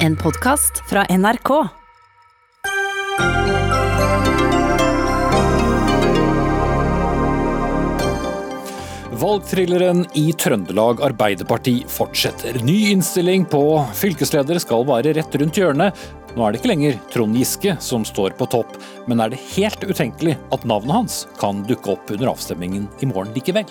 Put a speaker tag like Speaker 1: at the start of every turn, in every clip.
Speaker 1: En podkast fra NRK.
Speaker 2: Valgthrilleren i Trøndelag Arbeiderparti fortsetter. Ny innstilling på fylkesleder skal være rett rundt hjørnet. Nå er det ikke lenger Trond Giske som står på topp, men er det helt utenkelig at navnet hans kan dukke opp under avstemningen i morgen likevel?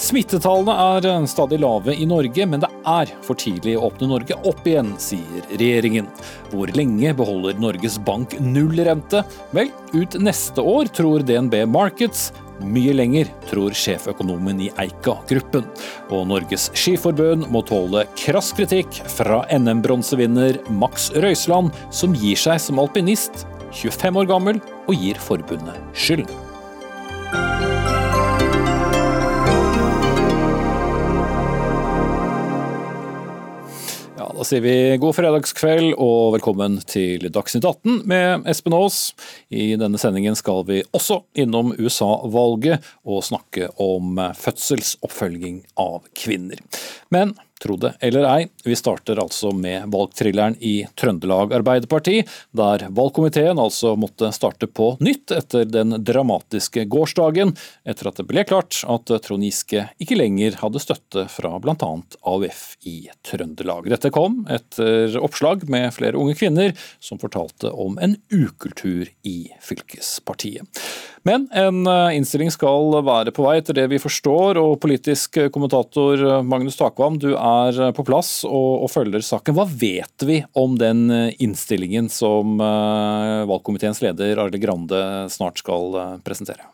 Speaker 2: Smittetallene er stadig lave i Norge, men det er for tidlig å åpne Norge opp igjen, sier regjeringen. Hvor lenge beholder Norges Bank nullrente? Vel, ut neste år, tror DNB Markets. Mye lenger, tror sjeføkonomen i Eika-gruppen. Og Norges Skiforbund må tåle krass kritikk fra NM-bronsevinner Max Røiseland, som gir seg som alpinist, 25 år gammel, og gir forbundet skylden. Da sier vi god fredagskveld og velkommen til Dagsnytt 18 med Espen Aas. I denne sendingen skal vi også innom USA-valget og snakke om fødselsoppfølging av kvinner. Men Tro det eller ei, vi starter altså med valgthrilleren i Trøndelag Arbeiderparti, der valgkomiteen altså måtte starte på nytt etter den dramatiske gårsdagen, etter at det ble klart at Trond Giske ikke lenger hadde støtte fra bl.a. AUF i Trøndelag. Dette kom etter oppslag med flere unge kvinner som fortalte om en ukultur i fylkespartiet. Men en eh, innstilling skal være på vei, etter det vi forstår. Og politisk kommentator Magnus Takvam, du er på plass og, og følger saken. Hva vet vi om den eh, innstillingen som valgkomiteens leder Arle Grande snart skal presentere?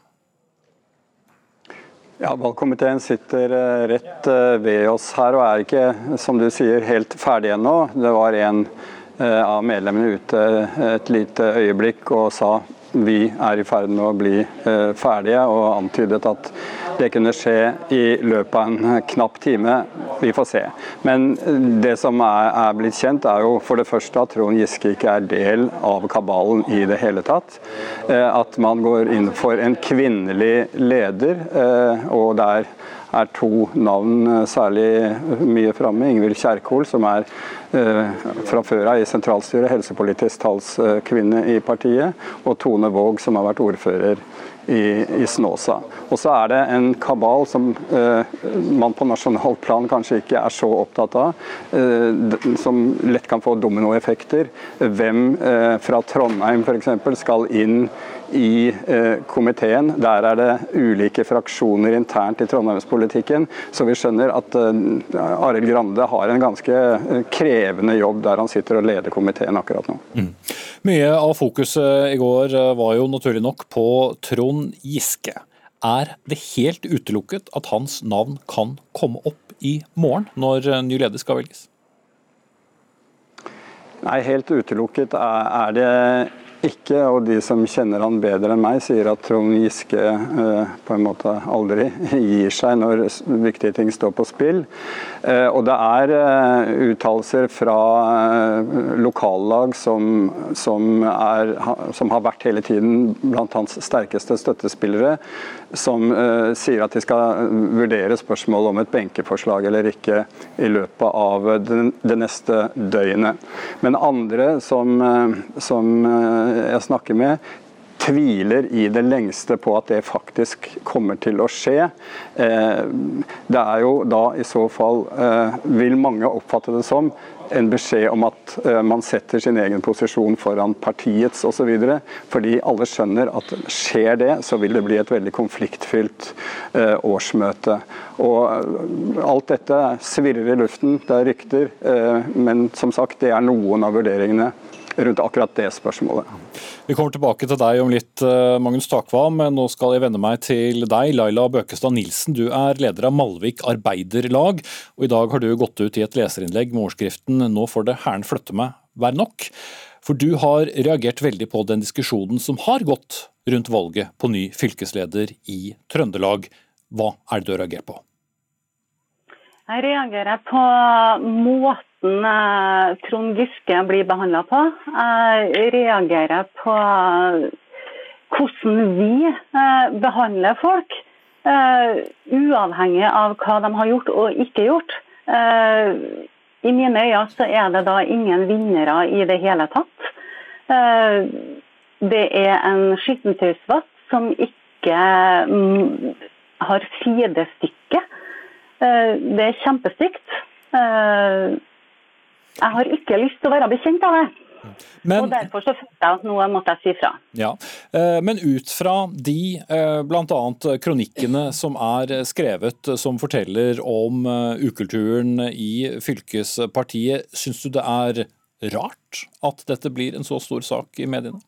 Speaker 3: Ja, Valgkomiteen sitter rett ved oss her og er ikke, som du sier, helt ferdig ennå. Det var en av medlemmene ute et lite øyeblikk og sa vi er i ferd med å bli eh, ferdige, og antydet at det kunne skje i løpet av en knapp time. Vi får se. Men det som er, er blitt kjent, er jo for det første at Trond Giske ikke er del av kabalen i det hele tatt. Eh, at man går inn for en kvinnelig leder, eh, og der er to navn særlig mye framme. Ingvild Kjerkol, som er fra før av i sentralstyret, helsepolitisk talskvinne i partiet, og Tone Våg, som har vært ordfører i, i Snåsa. Og så er det en kabal som eh, man på nasjonalt plan kanskje ikke er så opptatt av, eh, som lett kan få dominoeffekter. Hvem eh, fra Trondheim f.eks. skal inn i eh, komiteen. Der er det ulike fraksjoner internt i trondheimspolitikken, så vi skjønner at eh, Arild Grande har en ganske eh, krevende jobb der han sitter og leder komiteen akkurat nå. Mm.
Speaker 2: Mye av fokuset i går var jo naturlig nok på Trond Giske. Er det helt utelukket at hans navn kan komme opp i morgen, når ny leder skal velges?
Speaker 3: Nei, helt utelukket er det ikke, og de som kjenner han bedre enn meg, sier at Trond Giske eh, på en måte aldri gir seg når viktige ting står på spill. Eh, og det er eh, uttalelser fra eh, lokallag som, som, er, som, har vært hele tiden blant hans sterkeste støttespillere, som eh, sier at de skal vurdere spørsmålet om et benkeforslag eller ikke i løpet av det, det neste døgnet. Men andre som, eh, som jeg snakker med, tviler i det lengste på at det faktisk kommer til å skje. Eh, det er jo da i så fall, eh, vil mange oppfatte det som, en beskjed om at eh, man setter sin egen posisjon foran partiets osv. Fordi alle skjønner at skjer det, så vil det bli et veldig konfliktfylt årsmøte. Og alt dette svirrer i luften, det er rykter, men som sagt, det er noen av vurderingene rundt akkurat det spørsmålet.
Speaker 2: Vi kommer tilbake til deg om litt, eh, Magnus Takvam, men nå skal jeg vende meg til deg, Laila Bøkestad Nilsen. Du er leder av Malvik Arbeiderlag, og i dag har du gått ut i et leserinnlegg med overskriften 'Nå får det Hæren flytte meg være nok'. For du har reagert veldig på den diskusjonen som har gått rundt valget på ny fylkesleder i Trøndelag. Hva er det du reagerer på?
Speaker 4: Jeg reagerer på måten måten eh, Trond Giske blir behandla på. Jeg reagerer på hvordan vi eh, behandler folk, eh, uavhengig av hva de har gjort og ikke gjort. I mine øyne så er det da ingen vinnere i det hele tatt. Det er en skittentøysvask som ikke mm, har sidestykke. Det er kjempestygt. Jeg har ikke lyst til å være bekjent av det. Men, og Derfor så følte jeg at noe måtte jeg si fra.
Speaker 2: Ja, eh, Men ut fra de eh, bl.a. kronikkene som er skrevet som forteller om eh, ukulturen i fylkespartiet, syns du det er rart at dette blir en så stor sak i mediene?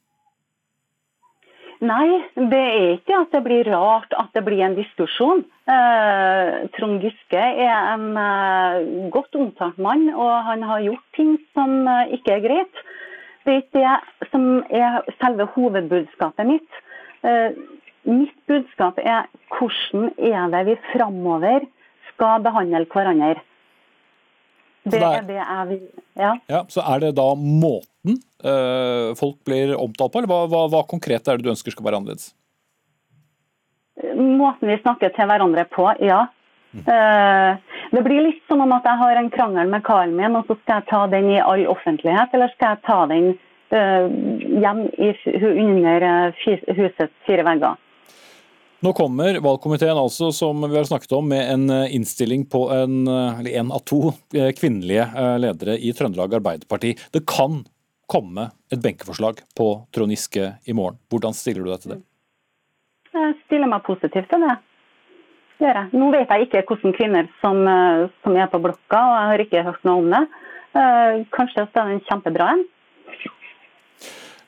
Speaker 4: Nei, det er ikke at det blir rart at det blir en diskusjon. Eh, Trond Giske er en eh, godt omtalt mann, og han har gjort ting som eh, ikke er greit. Det er ikke det som er selve hovedbudskapet mitt. Eh, mitt budskap er hvordan er det vi framover skal behandle hverandre. Det er det er vi, ja.
Speaker 2: ja. Så er det da måten uh, folk blir omtalt på, eller hva, hva, hva, konkret er det du ønsker skal være annerledes?
Speaker 4: Måten vi snakker til hverandre på, ja. Mm. Uh, det blir litt som om at jeg har en krangel med karen min, og så skal jeg ta den i all offentlighet, eller skal jeg ta den uh, hjem i, under husets fire vegger.
Speaker 2: Nå kommer valgkomiteen altså, som vi har snakket om, med en eh, innstilling på en, eh, en av to eh, kvinnelige ledere i Trøndelag Arbeiderparti. Det kan komme et benkeforslag på Trond Giske i morgen. Hvordan stiller du deg til det?
Speaker 4: Jeg stiller meg positivt til det. Gjør jeg. Nå vet jeg ikke hvilke kvinner som, som, er på blokka, og jeg har ikke hørt noe om det. Kanskje det er en kjempebra en.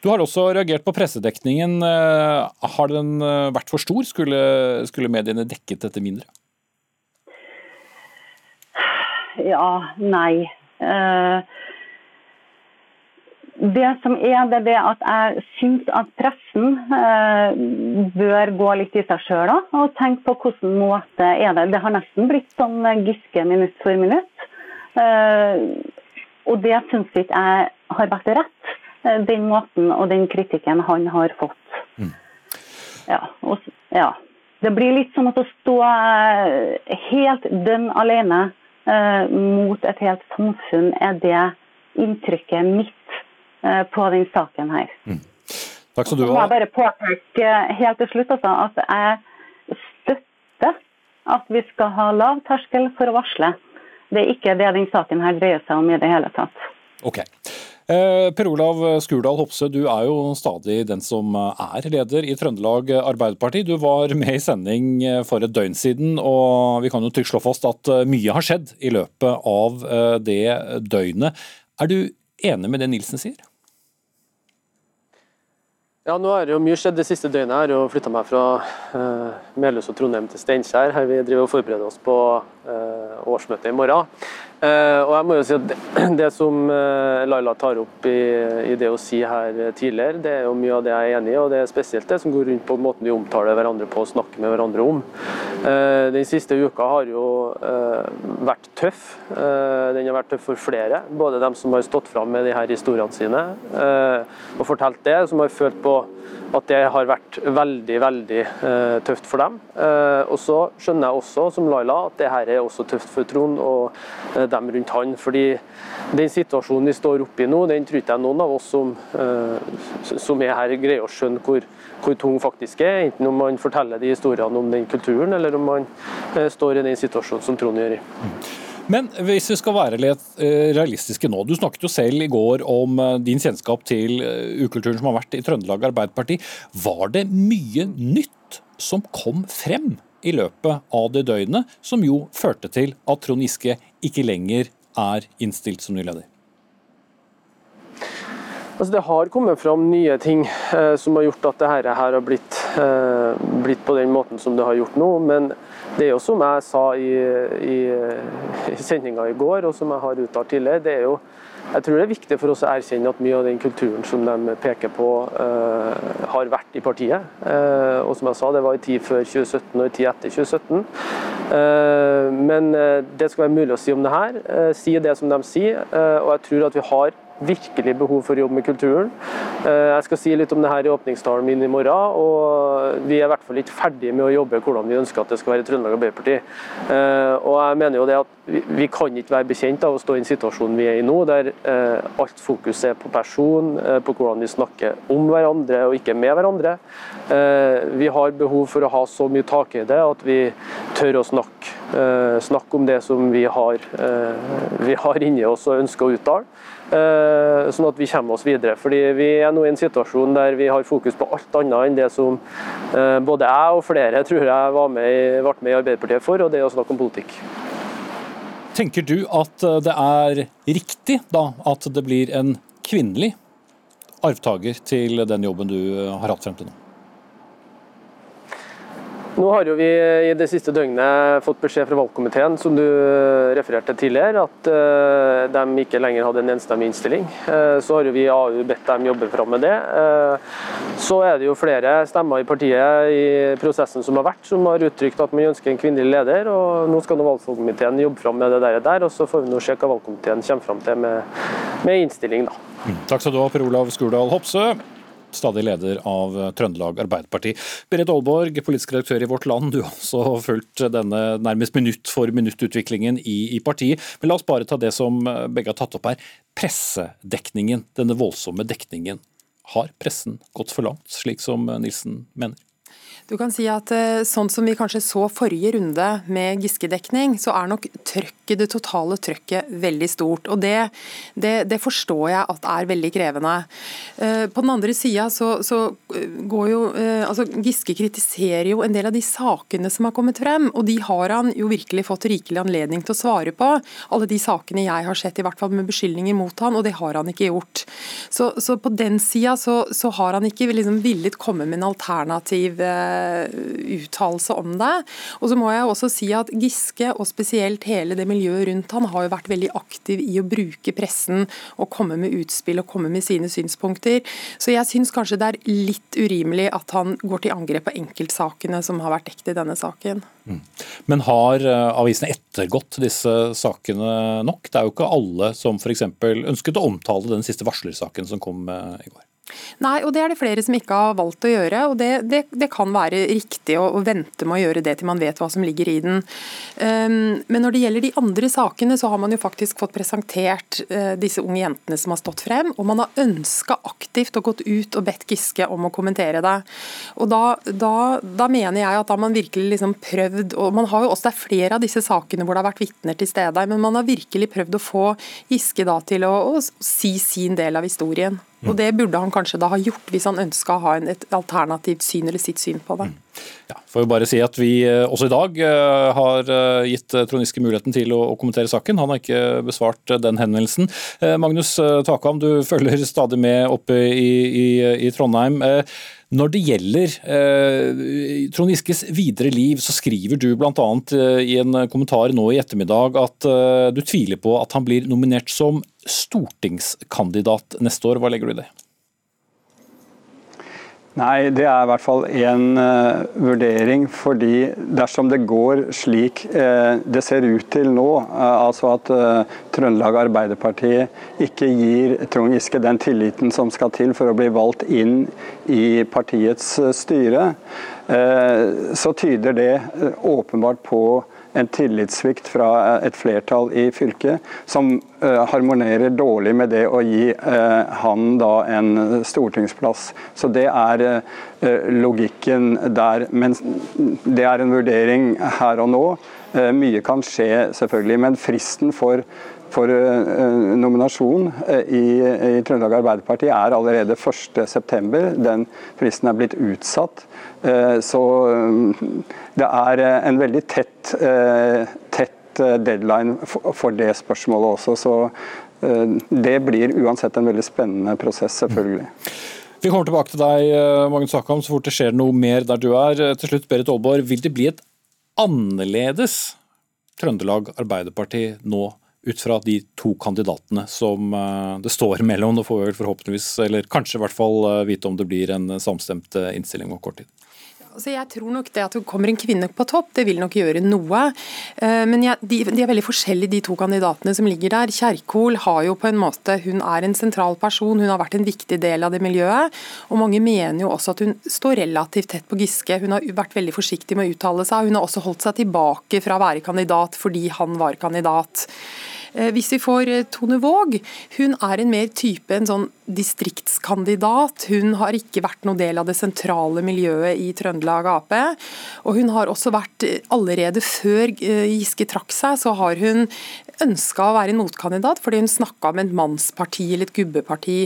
Speaker 2: Du har også reagert på pressedekningen. Eh, har den eh, vært for stor? Skulle, skulle mediene dekket dette mindre?
Speaker 4: Ja, nei. Eh, det som er, det er det at jeg syns at pressen bør gå litt i seg sjøl og tenke på hvilken måte er det. Det har nesten blitt sånn Giske minutt for minutt. og det syns ikke jeg har vært rett. Eh, den måten og den kritikken han har fått. Mm. Ja, og, ja, Det blir litt som å stå eh, helt dønn alene eh, mot et helt samfunn, er det inntrykket mitt eh, på den saken her. Mm.
Speaker 2: Takk skal du ha.
Speaker 4: Jeg bare påpeke eh, helt til slutt altså, at jeg støtter at vi skal ha lav terskel for å varsle. Det er ikke det den saken her dreier seg om i det hele tatt.
Speaker 2: Ok. Eh, per Olav Skurdal Hopse, du er jo stadig den som er leder i Trøndelag Arbeiderparti. Du var med i sending for et døgn siden, og vi kan jo trygt slå fast at eh, mye har skjedd i løpet av eh, det døgnet. Er du enig med det Nilsen sier?
Speaker 5: Ja, nå har jo mye skjedd det siste døgnet. Jeg har jo flytta meg fra uh, Melhus og Trondheim til Steinkjer. Her vi driver og forbereder oss på uh, årsmøtet i morgen. Uh, og jeg må jo si at det, som uh, Laila tar opp i, i, det å si her tidligere, det er jo mye av det jeg er enig i, og det er spesielt det som går rundt på måten vi omtaler hverandre på og snakker med hverandre om. Den siste uka har jo vært tøff. den har vært tøff for flere, både dem som har stått fram med de her historiene sine og fortalt det, som har følt på at det har vært veldig veldig tøft for dem. Og så skjønner jeg også, som Laila, at det her er også tøft for Trond og dem rundt han. fordi den situasjonen vi står oppe i nå, den tror jeg noen av oss som, som er her, greier å skjønne hvor, hvor tung faktisk er. Enten om man forteller de historiene om den kulturen, eller om man står i den situasjonen som Trond gjør i.
Speaker 2: Men hvis vi skal være litt eh, realistiske nå. Du snakket jo selv i går om eh, din kjennskap til eh, ukulturen som har vært i Trøndelag Arbeiderparti. Var det mye nytt som kom frem i løpet av det døgnet, som jo førte til at Trond Giske ikke lenger er innstilt som ny leder?
Speaker 5: Altså det har kommet fram nye ting eh, som har gjort at dette har blitt, eh, blitt, på den måten som det har gjort nå. Men det er jo som jeg sa i, i, i sendinga i går, og som jeg har uttalt tidligere, det er jo jeg tror det er viktig for oss å erkjenne at mye av den kulturen som de peker på, eh, har vært i partiet. Eh, og som jeg sa, det var i tid før 2017 og i tid etter 2017. Men det skal være mulig å si om det her. Si det som de sier, og jeg tror at vi har virkelig behov for å jobbe med kulturen. Eh, jeg skal si litt om det her i åpningstalen min i morgen. og Vi er i hvert fall ikke ferdige med å jobbe hvordan vi ønsker at det skal være i Trøndelag Arbeiderparti. Eh, og jeg mener jo det at Vi kan ikke være bekjent av å stå i en situasjon vi er i nå, der eh, alt fokus er på person, på hvordan vi snakker om hverandre og ikke med hverandre. Vi har behov for å ha så mye takhøyde at vi tør å snakke, snakke om det som vi har, vi har inni oss og ønsker å uttale. Eh, sånn at vi kommer oss videre. Fordi Vi er nå i en situasjon der vi har fokus på alt annet enn det som eh, både jeg og flere tror jeg var med, ble med i Arbeiderpartiet for, og det er å snakke om politikk.
Speaker 2: Tenker du at eh, det er riktig da, at det blir en kvinnelig arvtaker til den jobben du har hatt frem til nå?
Speaker 5: Nå har jo vi i det siste døgnet fått beskjed fra valgkomiteen som du refererte tidligere, at eh, de ikke lenger hadde en enstemmig innstilling. Eh, så har jo vi i AU bedt dem jobbe fram med det. Eh, så er det jo flere stemmer i partiet i prosessen som har vært, som har uttrykt at man ønsker en kvinnelig leder. og Nå skal nå valgkomiteen jobbe fram med det der, og så får vi nå se hva valgkomiteen kommer fram til med, med innstilling. da.
Speaker 2: Mm. Takk skal du ha, Per Olav Skurdal Hopsø stadig leder av Trøndelag Arbeiderparti. Berit Aalborg, politisk redaktør i Vårt Land, du har også fulgt denne nærmest minutt for minutt-utviklingen i, i, partiet. Men la oss bare ta det som begge har tatt opp her. Pressedekningen, denne voldsomme dekningen. Har pressen gått for langt, slik som Nilsen mener?
Speaker 6: Du kan si at eh, Sånn som vi kanskje så forrige runde med Giske-dekning, så er nok trøkket, det totale trøkket veldig stort. og det, det, det, forstår jeg at er veldig krevende. Eh, på den andre sida så, så, eh, går jo altså Giske kritiserer jo en del av de sakene som har kommet frem, og de har han jo virkelig fått rikelig anledning til å svare på. Alle de sakene jeg har sett, i hvert fall med beskyldninger mot han, og det har han ikke gjort. Så, så på den sida så, så, har han ikke liksom villet komme med en alternativ uttalelse om det. Og så må jeg også si at Giske, og spesielt hele det miljøet rundt han, har jo vært veldig aktiv i å bruke pressen og komme med utspill og komme med sine synspunkter. Så jeg syns kanskje det er litt urimelig at han går til angrep på enkeltsakene som har vært dekket i denne saken. Mm.
Speaker 2: Men har eh, avisene ettergått disse sakene nok? Det er jo ikke alle som f.eks. ønsket å omtale den siste varslersaken som kom eh, i går.
Speaker 6: Nei, og det er det flere som ikke har valgt å gjøre. og Det, det, det kan være riktig å, å, vente med å gjøre det til man vet hva som ligger i den. Um, men når det gjelder de andre sakene, så har man jo faktisk fått presentert uh, disse unge jentene som har stått frem. Og man har ønska aktivt og gått ut og bedt Giske om å kommentere det. Og da, da, da mener jeg at da man virkelig liksom prøvd og man har jo også Det er flere av disse sakene hvor det har vært vitner til stede, men man har virkelig prøvd å få Giske da til å, å si sin del av historien. Og Det burde han kanskje da ha gjort, hvis han ønska å ha et alternativt syn eller sitt syn på det. Mm.
Speaker 2: Ja, får jo bare si at Vi eh, også i dag eh, har eh, gitt Trond Giske muligheten til å kommentere saken. Han har ikke besvart den henvendelsen. Magnus Takam, du følger stadig med oppe i, i, i Trondheim. Når det gjelder eh, Trond Giskes videre liv, så skriver du bl.a. Eh, i en kommentar nå i ettermiddag at eh, du tviler på at han blir nominert som stortingskandidat neste år. Hva legger du i det?
Speaker 3: Nei, det er i hvert fall en uh, vurdering. Fordi dersom det går slik uh, det ser ut til nå, uh, altså at Trøndelag Arbeiderparti ikke gir Trond Giske den tilliten som skal til for å bli valgt inn i partiets styre, så tyder det åpenbart på en tillitssvikt fra eh, et flertall i fylket, som uh, harmonerer dårlig med det å gi uh, han da en stortingsplass. Så det er logikken der. Men det er en vurdering her og nå. mye kan skje, selvfølgelig. Men fristen for for nominasjon i, i Trøndelag Arbeiderparti er allerede 1.9. Den fristen er blitt utsatt. Så det er eh, en veldig tett, eh, tett eh, deadline for det spørsmålet også. Så det blir uansett en veldig spennende prosess, selvfølgelig.
Speaker 2: Vi kommer tilbake til deg, Magnus Akam, så fort det skjer noe mer der du er. Til slutt, Berit Aalborg, vil det bli et annerledes Trøndelag Arbeiderparti nå, ut fra de to kandidatene som det står mellom? Nå får vi forhåpentligvis, eller kanskje i hvert fall vite om det blir en samstemt innstilling om kort tid.
Speaker 6: Altså jeg tror nok det at det kommer en kvinne på topp, det vil nok gjøre noe. Eh, men jeg, de, de, er veldig forskjellige, de to kandidatene som ligger der. Kjerkol har jo på en måte, hun er en sentral person, hun har vært en viktig del av det miljøet. Og mange mener jo også at hun står relativt tett på Giske. Hun har vært veldig forsiktig med å uttale seg. Hun har også holdt seg tilbake fra å være kandidat fordi han var kandidat. Eh, hvis vi får eh, Tone Våg, hun er en mer type en sånn distriktskandidat. Hun har ikke vært noen del av det sentrale miljøet i Trøndelag Ap. Og hun har også vært, eh, allerede før Giske trakk seg, så har hun ønska å være en motkandidat fordi hun snakka om et mannsparti eller et gubbeparti.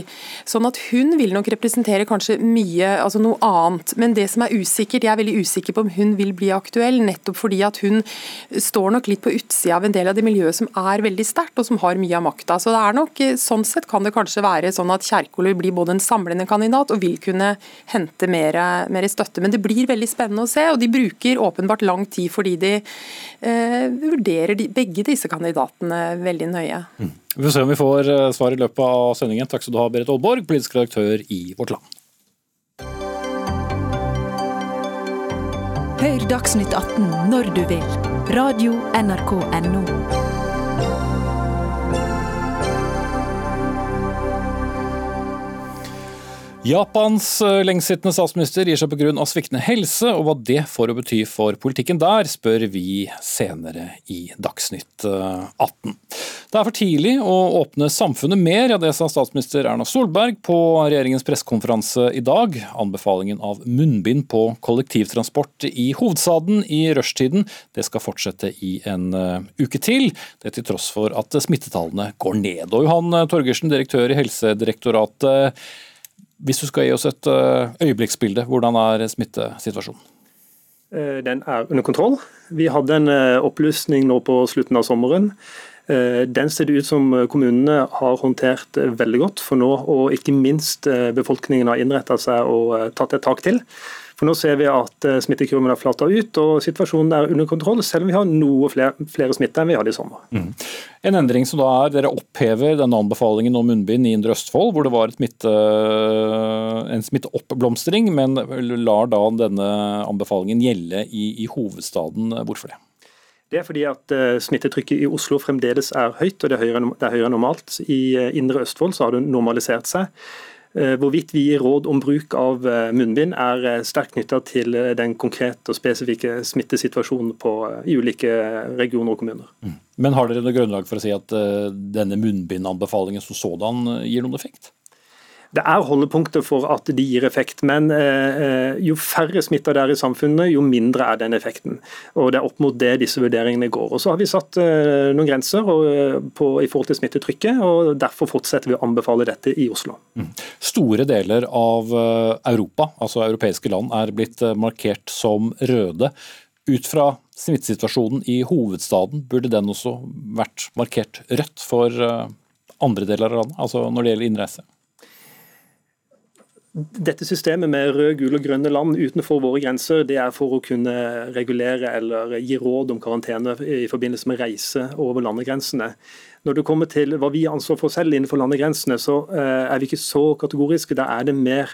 Speaker 6: Sånn at hun vil nok representere kanskje mye, altså noe annet. Men det som er usikkert, jeg er veldig usikker på om hun vil bli aktuell, nettopp fordi at hun står nok litt på utsida av en del av det miljøet som er veldig sterkt, og som har mye av makta. Så det er nok, eh, sånn sett kan det kanskje være sånn at Kjerkol vil bli både en samlende kandidat og vil kunne hente mer, mer støtte. Men det blir veldig spennende å se, og de bruker åpenbart lang tid fordi de eh, vurderer de, begge disse kandidatene veldig nøye. Mm.
Speaker 2: Vi får se om vi får eh, svar i løpet av sendingen. Takk skal du ha, Berit Aalborg, politisk redaktør i Vårt Land.
Speaker 1: Hør Dagsnytt 18 når du vil. Radio NRK Radio.nrk.no.
Speaker 2: Japans eh, lengstsittende statsminister gir seg pga. sviktende helse, og hva det får å bety for politikken der, spør vi senere i Dagsnytt 18. Eh, det er for tidlig å åpne samfunnet mer, ja det sa statsminister Erna Solberg på regjeringens pressekonferanse i dag. Anbefalingen av munnbind på kollektivtransport i hovedstaden i rushtiden, det skal fortsette i en eh, uke til. Det til tross for at smittetallene går ned. Og Johan Torgersen, direktør i Helsedirektoratet. Hvis du skal gi oss et eh, øyeblikksbilde, hvordan er smittesituasjonen?
Speaker 7: Eh, den er under kontroll. Vi hadde en opplysning opplusning nå på slutten av sommeren. Den ser det ut som kommunene har håndtert veldig godt for nå, og ikke minst befolkningen har innretta seg og tatt et tak til. For Nå ser vi at eh, smittekurven har flata ut og situasjonen er under kontroll, selv om vi har noe flere, flere smitte enn vi hadde i sommer. Mm.
Speaker 2: En endring som da er, Dere opphever denne anbefalingen om munnbind i Indre Østfold, hvor det var smitte, en smitteoppblomstring, men lar da denne anbefalingen gjelde i, i hovedstaden. Hvorfor det?
Speaker 7: Det er fordi at uh, smittetrykket i Oslo fremdeles er høyt, og det er høyere, det er høyere normalt. I uh, Indre Østfold så har det normalisert seg. Eh, hvorvidt vi gir råd om bruk av eh, munnbind er eh, sterkt knytta til den konkrete og spesifikke smittesituasjonen på, i ulike regioner og kommuner. Mm.
Speaker 2: Men har dere noe grunnlag for å si at denne munnbindanbefalingen som sådan gir noen effekt?
Speaker 7: Det er holdepunkter for at de gir effekt, men eh, jo færre smitta det er i samfunnet, jo mindre er den effekten. Og Det er opp mot det disse vurderingene går. Og Så har vi satt eh, noen grenser eh, på, i forhold til smittetrykket, og derfor fortsetter vi å anbefale dette i Oslo. Mm.
Speaker 2: Store deler av eh, Europa, altså europeiske land, er blitt eh, markert som røde. Ut fra smittesituasjonen i hovedstaden, burde den også vært markert rødt for andre deler av landet, altså når det gjelder innreise?
Speaker 7: Dette systemet med rød, gul og grønne land utenfor våre grenser, det er for å kunne regulere eller gi råd om karantene i forbindelse med reise over landegrensene. Når det kommer til hva vi har ansvar for selv innenfor landegrensene, så eh, er vi ikke så kategoriske. Da er det mer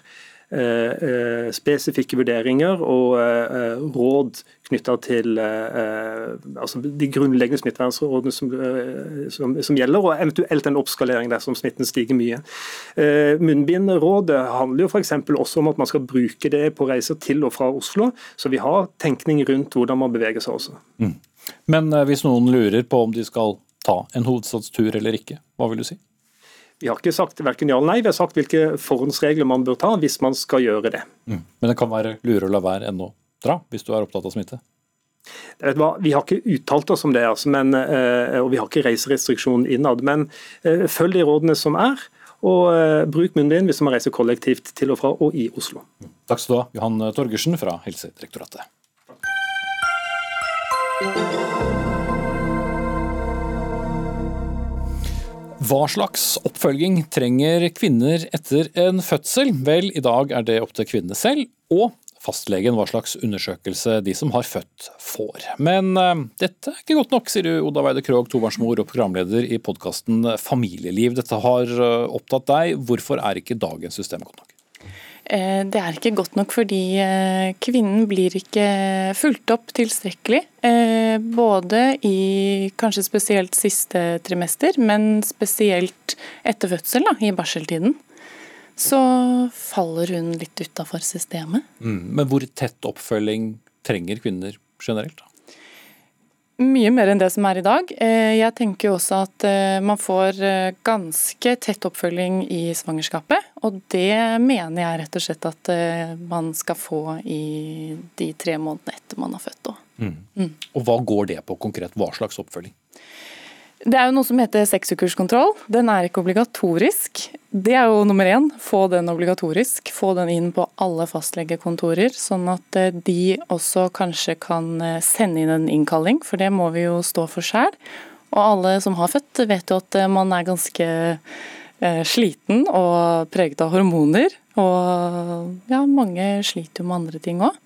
Speaker 7: spesifikke vurderinger og eh, råd knytta til altså de grunnleggende smittevernrådene som, som, som, gjelder, og eventuelt en oppskalering dersom smitten stiger mye. Munnbindrådet handler jo f.eks. også om at man skal bruke det på reiser til og fra Oslo, så vi har tenkning rundt hvordan man beveger seg også. Mm.
Speaker 2: Men hvis noen lurer på om de skal ta en hovedstadstur eller ikke, hva vil du si?
Speaker 7: Vi har ikke sagt verken ja eller nei, vi har sagt hvilke forhåndsregler man bør ta hvis man skal gjøre det. Mm.
Speaker 2: Men det kan være lurere å la være enn å dra, hvis du er opptatt av smitte?
Speaker 7: Vi har ikke uttalt oss om det, altså, men, eh, og vi har ikke reiserestriksjon innad. Men eh, følg de rådene som er, og eh, bruk munnbind hvis man reiser kollektivt til og fra og i Oslo.
Speaker 2: Takk skal du ha, Johan Torgersen fra Helsedirektoratet. Hva slags oppfølging trenger kvinner etter en fødsel? Vel, i dag er det opp til kvinnene selv og fastlegen hva slags undersøkelse de som har født, får. Men uh, dette er ikke godt nok, sier du Oda Weide Krogh, tobarnsmor og programleder i podkasten Familieliv. Dette har uh, opptatt deg. Hvorfor er ikke dagens system godt nok?
Speaker 8: Eh, det er ikke godt nok fordi eh, kvinnen blir ikke fulgt opp tilstrekkelig. Eh, både i kanskje spesielt siste trimester, men spesielt etter fødsel, da, i barseltiden. Så faller hun litt utafor systemet.
Speaker 2: Mm. Men hvor tett oppfølging trenger kvinner generelt? da?
Speaker 8: Mye mer enn det som er i dag. Eh, jeg tenker også at eh, man får eh, ganske tett oppfølging i svangerskapet. Og det mener jeg rett og slett at man skal få i de tre månedene etter man har født.
Speaker 2: Mm. Mm. Og hva går det på konkret? Hva slags oppfølging?
Speaker 8: Det er jo noe som heter seksukerskontroll. Den er ikke obligatorisk. Det er jo nummer én. Få den obligatorisk. Få den inn på alle fastlegekontorer, sånn at eh, de også kanskje kan eh, sende inn en innkalling, for det må vi jo stå for sjøl. Og alle som har født, vet jo at eh, man er ganske sliten og preget av hormoner. Og ja, mange sliter jo med andre ting òg.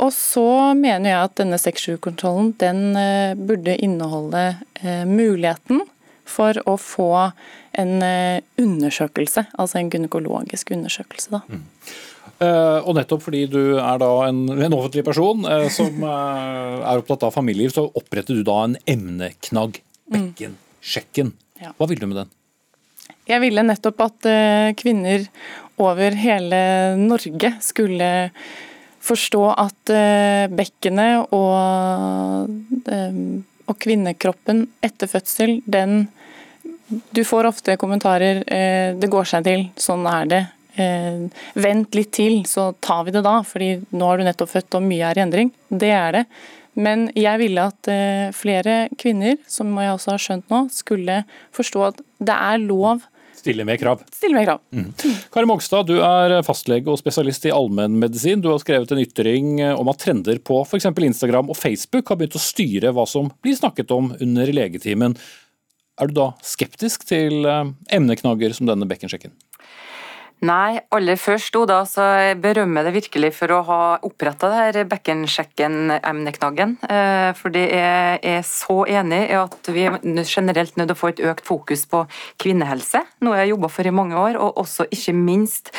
Speaker 8: Og så mener jeg at denne 6-7-kontrollen den eh, burde inneholde eh, muligheten for å få en eh, undersøkelse, altså en gynekologisk undersøkelse. Da. Mm.
Speaker 2: Uh, og nettopp fordi du er da en, en offentlig person uh, som uh, er opptatt av familieliv, så oppretter du da en emneknagg, bekkensjekken. Mm. Ja. Hva vil du med den?
Speaker 8: Jeg ville nettopp at kvinner over hele Norge skulle forstå at eh, bekkenet og, eh, og kvinnekroppen etter fødsel, den Du får ofte kommentarer eh, 'det går seg til, sånn er det'. Vent litt til, så tar vi det da, fordi nå har du nettopp født og mye er i endring. Det er det. Men jeg ville at flere kvinner, som jeg også har skjønt nå, skulle forstå at det er lov
Speaker 2: Stille med krav.
Speaker 8: Stille med krav.
Speaker 2: Mm. Kari Mogstad, du er fastlege og spesialist i allmennmedisin. Du har skrevet en ytring om at trender på f.eks. Instagram og Facebook har begynt å styre hva som blir snakket om under legetimen. Er du da skeptisk til eh, emneknagger som denne bekkensjekken?
Speaker 9: Nei, aller først da, så berømmer det virkelig for å ha oppretta bekkensjekken-emneknaggen. Eh, fordi jeg er så enig i at vi generelt nødt til å få et økt fokus på kvinnehelse, noe jeg har jobba for i mange år, og også ikke minst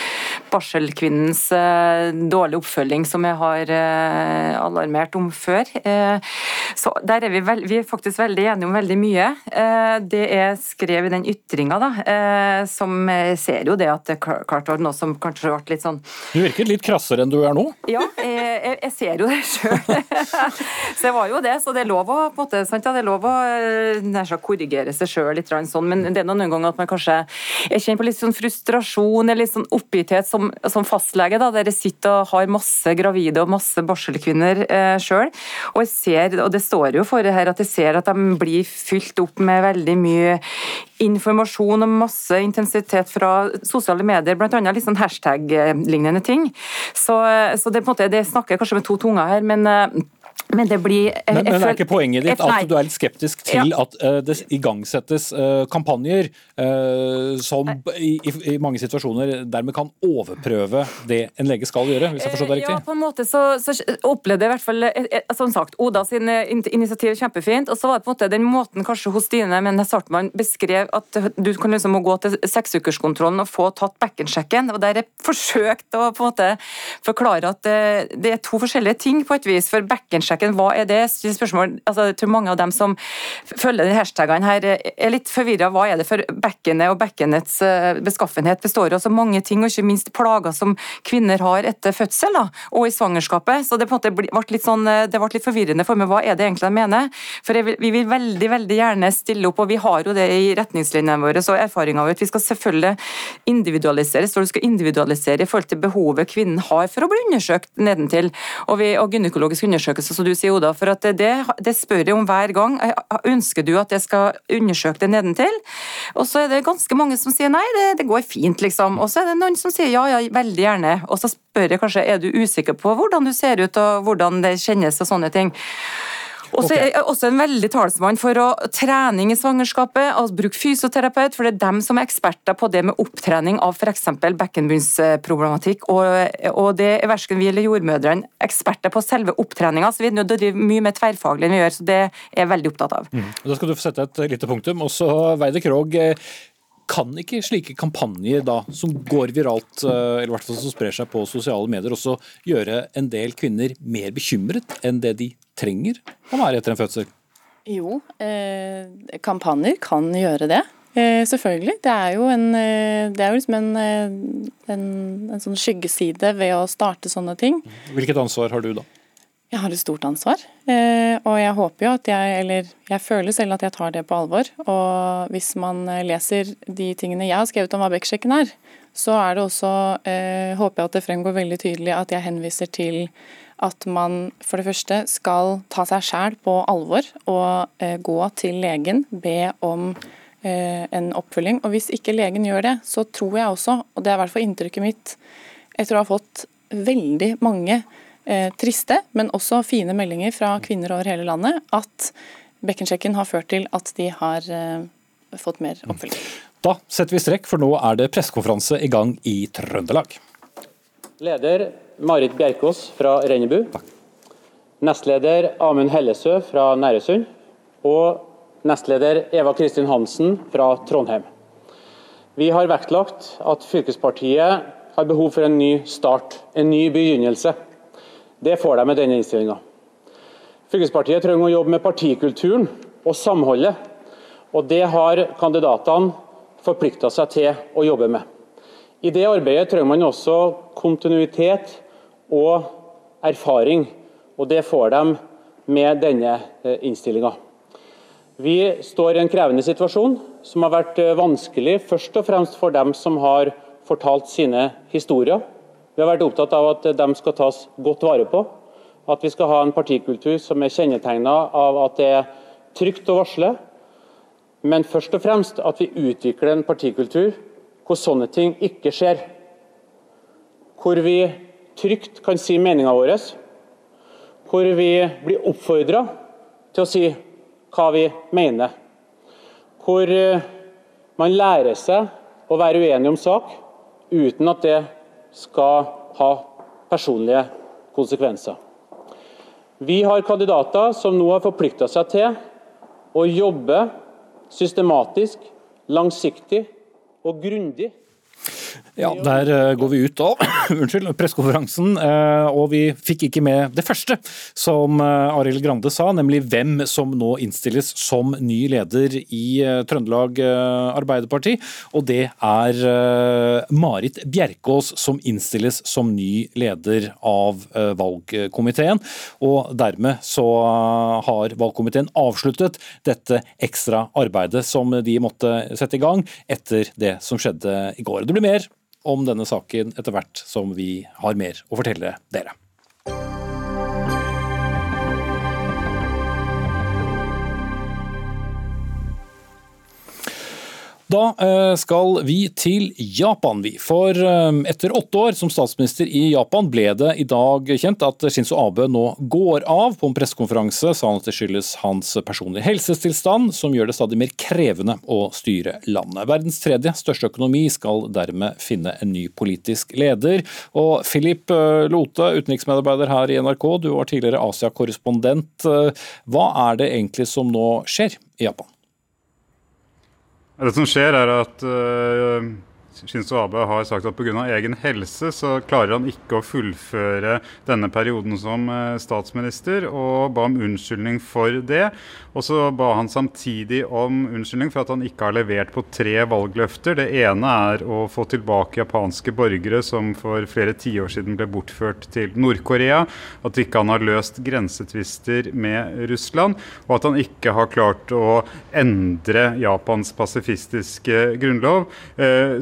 Speaker 9: barselkvinnens eh, dårlige oppfølging, som jeg har eh, alarmert om før. Så der er vi, vel, vi er faktisk veldig enige om veldig mye. Det er skrevet i den ytringa, da, som ser jo det at det klart var noe som kanskje ble litt sånn
Speaker 2: Du virket litt krassere enn du er nå?
Speaker 9: Ja, jeg, jeg ser jo det sjøl. så jeg var jo det, så det er lov å på en måte, sant, ja, det er lov å nær korrigere seg sjøl litt, sånn, men det er noen ganger at man kanskje jeg kjenner på litt sånn frustrasjon eller litt sånn oppgitthet som, som fastlege. da, Dere sitter og har masse gravide og masse barselkvinner eh, sjøl. Og og det står jo for her, at jeg ser at de blir fylt opp med veldig mye informasjon og masse intensitet fra sosiale medier, bl.a. litt sånn hashtag-lignende ting. Så, så det, på en måte, det snakker kanskje med to tunger her, men eh, men det blir
Speaker 2: Men, men er ikke poenget ditt at du er litt skeptisk til ja. at uh, det igangsettes uh, kampanjer uh, som i, i, mange situasjoner dermed kan overprøve det en lege skal gjøre, hvis jeg forstår det riktig?
Speaker 9: Ja, på en måte så, så opplevde jeg i hvert fall Som sagt, Oda sin initiativ kjempefint. Og så var det på en måte den måten kanskje hos Stine men Sartmann beskrev at du kan liksom gå til seksukerskontrollen og få tatt bekkensjekken. og Der jeg forsøkte å på en måte forklare at det, er to forskjellige ting på et vis. for bekkensjekk hashtaggen, hva er det? Spørsmål, altså, jeg tror mange av dem som følger de hashtagene her, er litt forvirra. Hva er det for bekkenet og bekkenets eh, beskaffenhet består av så mange ting, og ikke minst plager som kvinner har etter fødsel da, og i svangerskapet. Så det, på en måte ble litt, sånn, eh, det ble litt forvirrende for meg. Hva er det egentlig de mener? For jeg, Vi vil veldig veldig gjerne stille opp, og vi har jo det i retningslinjene våre så erfaringa vår. Vi skal selvfølgelig individualisere, så du skal individualisere i forhold til behovet kvinnen har for å bli undersøkt nedentil. Og, vi, og gynekologisk undersøkelse, så du du sier, Oda. For det, det, spør jeg om hver gang. Ønsker du at jeg skal undersøke det nedentil? Og så er det ganske mange som sier nei, det, det går fint, liksom. Og så er det noen som sier ja, ja, veldig gjerne. Og så spør jeg kanskje er du usikker på hvordan du ser ut og hvordan det kjennes og sånne ting. Og så er også en veldig talsmann for å trening i svangerskapet, altså bruk fysioterapeut, for det er dem som er eksperter på det med opptrening av f.eks. bekkenbunnsproblematikk. Og, og det er verken vi eller jordmødrene eksperter på selve opptreninga, så vi er nødt til å drive mye mer tverrfaglig enn vi gjør, så det er jeg veldig opptatt av.
Speaker 2: Mm. Da skal du få sette et lite punktum. Og så Veide Krogh, Kan ikke slike kampanjer da, som går viralt, eller i hvert fall som sprer seg på sosiale medier, også gjøre en del kvinner mer bekymret enn det de trenger å være etter en fødsel?
Speaker 8: Jo, eh, kampanjer kan gjøre det. Eh, selvfølgelig. Det er jo, en, det er jo liksom en, en, en sånn skyggeside ved å starte sånne ting.
Speaker 2: Hvilket ansvar har du da?
Speaker 8: Jeg har et stort ansvar, eh, og jeg håper jo at jeg, eller jeg føler selv at jeg tar det på alvor. Og hvis man leser de tingene jeg har skrevet om hva Bekkesjekken er, så er det også, eh, håper jeg at det fremgår veldig tydelig at jeg henviser til at man for det første skal ta seg sjæl på alvor og eh, gå til legen, be om eh, en oppfølging. Og hvis ikke legen gjør det, så tror jeg også, og det er i hvert fall inntrykket mitt etter å ha fått veldig mange Eh, triste, men også fine meldinger fra kvinner over hele landet, at bekkensjekken har ført til at de har eh, fått mer oppfølging.
Speaker 2: Da setter vi strekk, for nå er det pressekonferanse i gang i Trøndelag.
Speaker 10: Leder Marit Bjerkås fra Rennebu. Nestleder Amund Hellesø fra Næresund. Og nestleder Eva Kristin Hansen fra Trondheim. Vi har vektlagt at fylkespartiet har behov for en ny start, en ny begynnelse. Det får de med denne innstillinga. Fylkespartiet trenger å jobbe med partikulturen og samholdet. Og det har kandidatene forplikta seg til å jobbe med. I det arbeidet trenger man også kontinuitet og erfaring, og det får de med denne eh, innstillinga. Vi står i en krevende situasjon som har vært eh, vanskelig først og fremst for dem som har fortalt sine historier. Vi har vært opptatt av at de skal tas godt vare på. At vi skal ha en partikultur som er kjennetegna av at det er trygt å varsle. Men først og fremst at vi utvikler en partikultur hvor sånne ting ikke skjer. Hvor vi trygt kan si meninga vår. Hvor vi blir oppfordra til å si hva vi mener. Hvor eh, man lærer seg å være uenig om sak uten at det skal ha personlige konsekvenser. Vi har kandidater som nå har forplikta seg til å jobbe systematisk, langsiktig og grundig
Speaker 2: ja, Der eh, går vi ut av unnskyld, pressekonferansen, eh, og vi fikk ikke med det første som uh, Arild Grande sa, nemlig hvem som nå innstilles som ny leder i Trøndelag Arbeiderparti. Og det er Marit Bjerkås som innstilles som ny leder av valgkomiteen. Og dermed så har valgkomiteen avsluttet dette ekstra arbeidet som de måtte sette i gang etter det som skjedde i går. Det blir mer om denne saken etter hvert som vi har mer å fortelle dere. Da eh, skal vi til Japan, vi. For eh, etter åtte år som statsminister i Japan ble det i dag kjent at Shinzo Abe nå går av. På en pressekonferanse sa han at det skyldes hans personlige helsetilstand, som gjør det stadig mer krevende å styre landet. Verdens tredje største økonomi skal dermed finne en ny politisk leder. Og Philip eh, Lote, utenriksmedarbeider her i NRK, du var tidligere Asia-korrespondent. Hva er det egentlig som nå skjer i Japan?
Speaker 11: Det som skjer, er at uh, Shinzo Abe har sagt at pga. egen helse så klarer han ikke å fullføre denne perioden som uh, statsminister, og ba om unnskyldning for det. Og så ba han samtidig om unnskyldning for at han ikke har levert på tre valgløfter. Det ene er å få tilbake japanske borgere som for flere tiår siden ble bortført til Nord-Korea. At ikke han har løst grensetvister med Russland. Og at han ikke har klart å endre Japans pasifistiske grunnlov. Eh,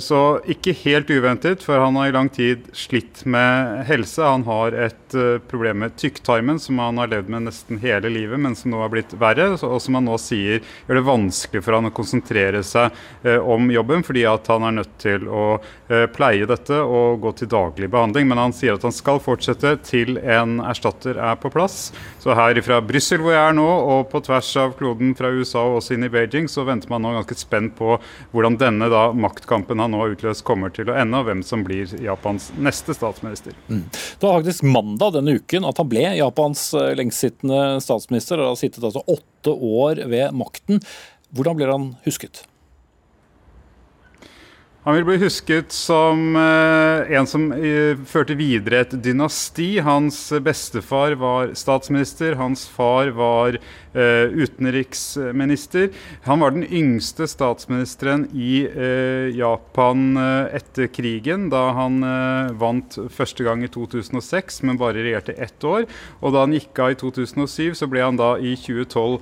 Speaker 11: ikke helt uventet, for han har i lang tid slitt med helse. Han har et uh, problem med tykktarmen som han har levd med nesten hele livet, men som nå har blitt verre. Og som han nå sier gjør det vanskelig for han å konsentrere seg uh, om jobben, fordi at han er nødt til å uh, pleie dette og gå til daglig behandling. Men han sier at han skal fortsette til en erstatter er på plass. Så her fra Brussel hvor jeg er nå, og på tvers av kloden fra USA og også inn i Beijing, så venter man nå ganske spent på hvordan denne da maktkampen han nå har utløst kommer til å ende, og hvem som blir Japans neste statsminister. Mm.
Speaker 2: Det var faktisk mandag denne uken at han ble Japans eh, lengstsittende statsminister, og har sittet altså åtte år ved makten. Hvordan blir han husket?
Speaker 11: Han vil bli husket som eh, en som eh, førte videre et dynasti. Hans bestefar var statsminister, hans far var utenriksminister. Han var den yngste statsministeren i Japan etter krigen, da han vant første gang i 2006, men bare regjerte ett år. Og da han gikk av i 2007, så ble han da i 2012,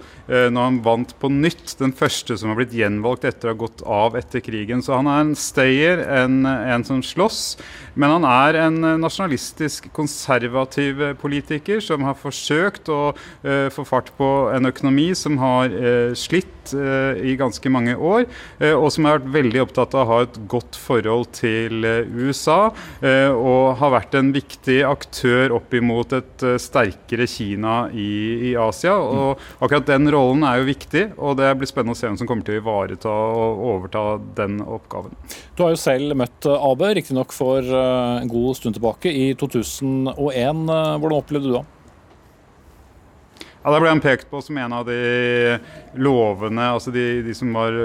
Speaker 11: når han vant på nytt, den første som har blitt gjenvalgt etter å ha gått av etter krigen. Så han er en stayer, en, en som slåss. Men han er en nasjonalistisk, konservativ politiker som har forsøkt å uh, få fart på en økonomi som har uh, slitt uh, i ganske mange år, og som har vært veldig opptatt av å ha et godt forhold til USA, og har vært en viktig aktør opp imot et sterkere Kina i, i Asia. og Akkurat den rollen er jo viktig, og det blir spennende å se hvem som kommer til å ivareta og overta den oppgaven.
Speaker 2: Du har jo selv møtt Abe, AB, riktignok for eh, en god stund tilbake, i 2001. Eh, hvordan opplevde du det?
Speaker 11: Ja, Da ble han pekt på som en av de lovene, altså de, de som var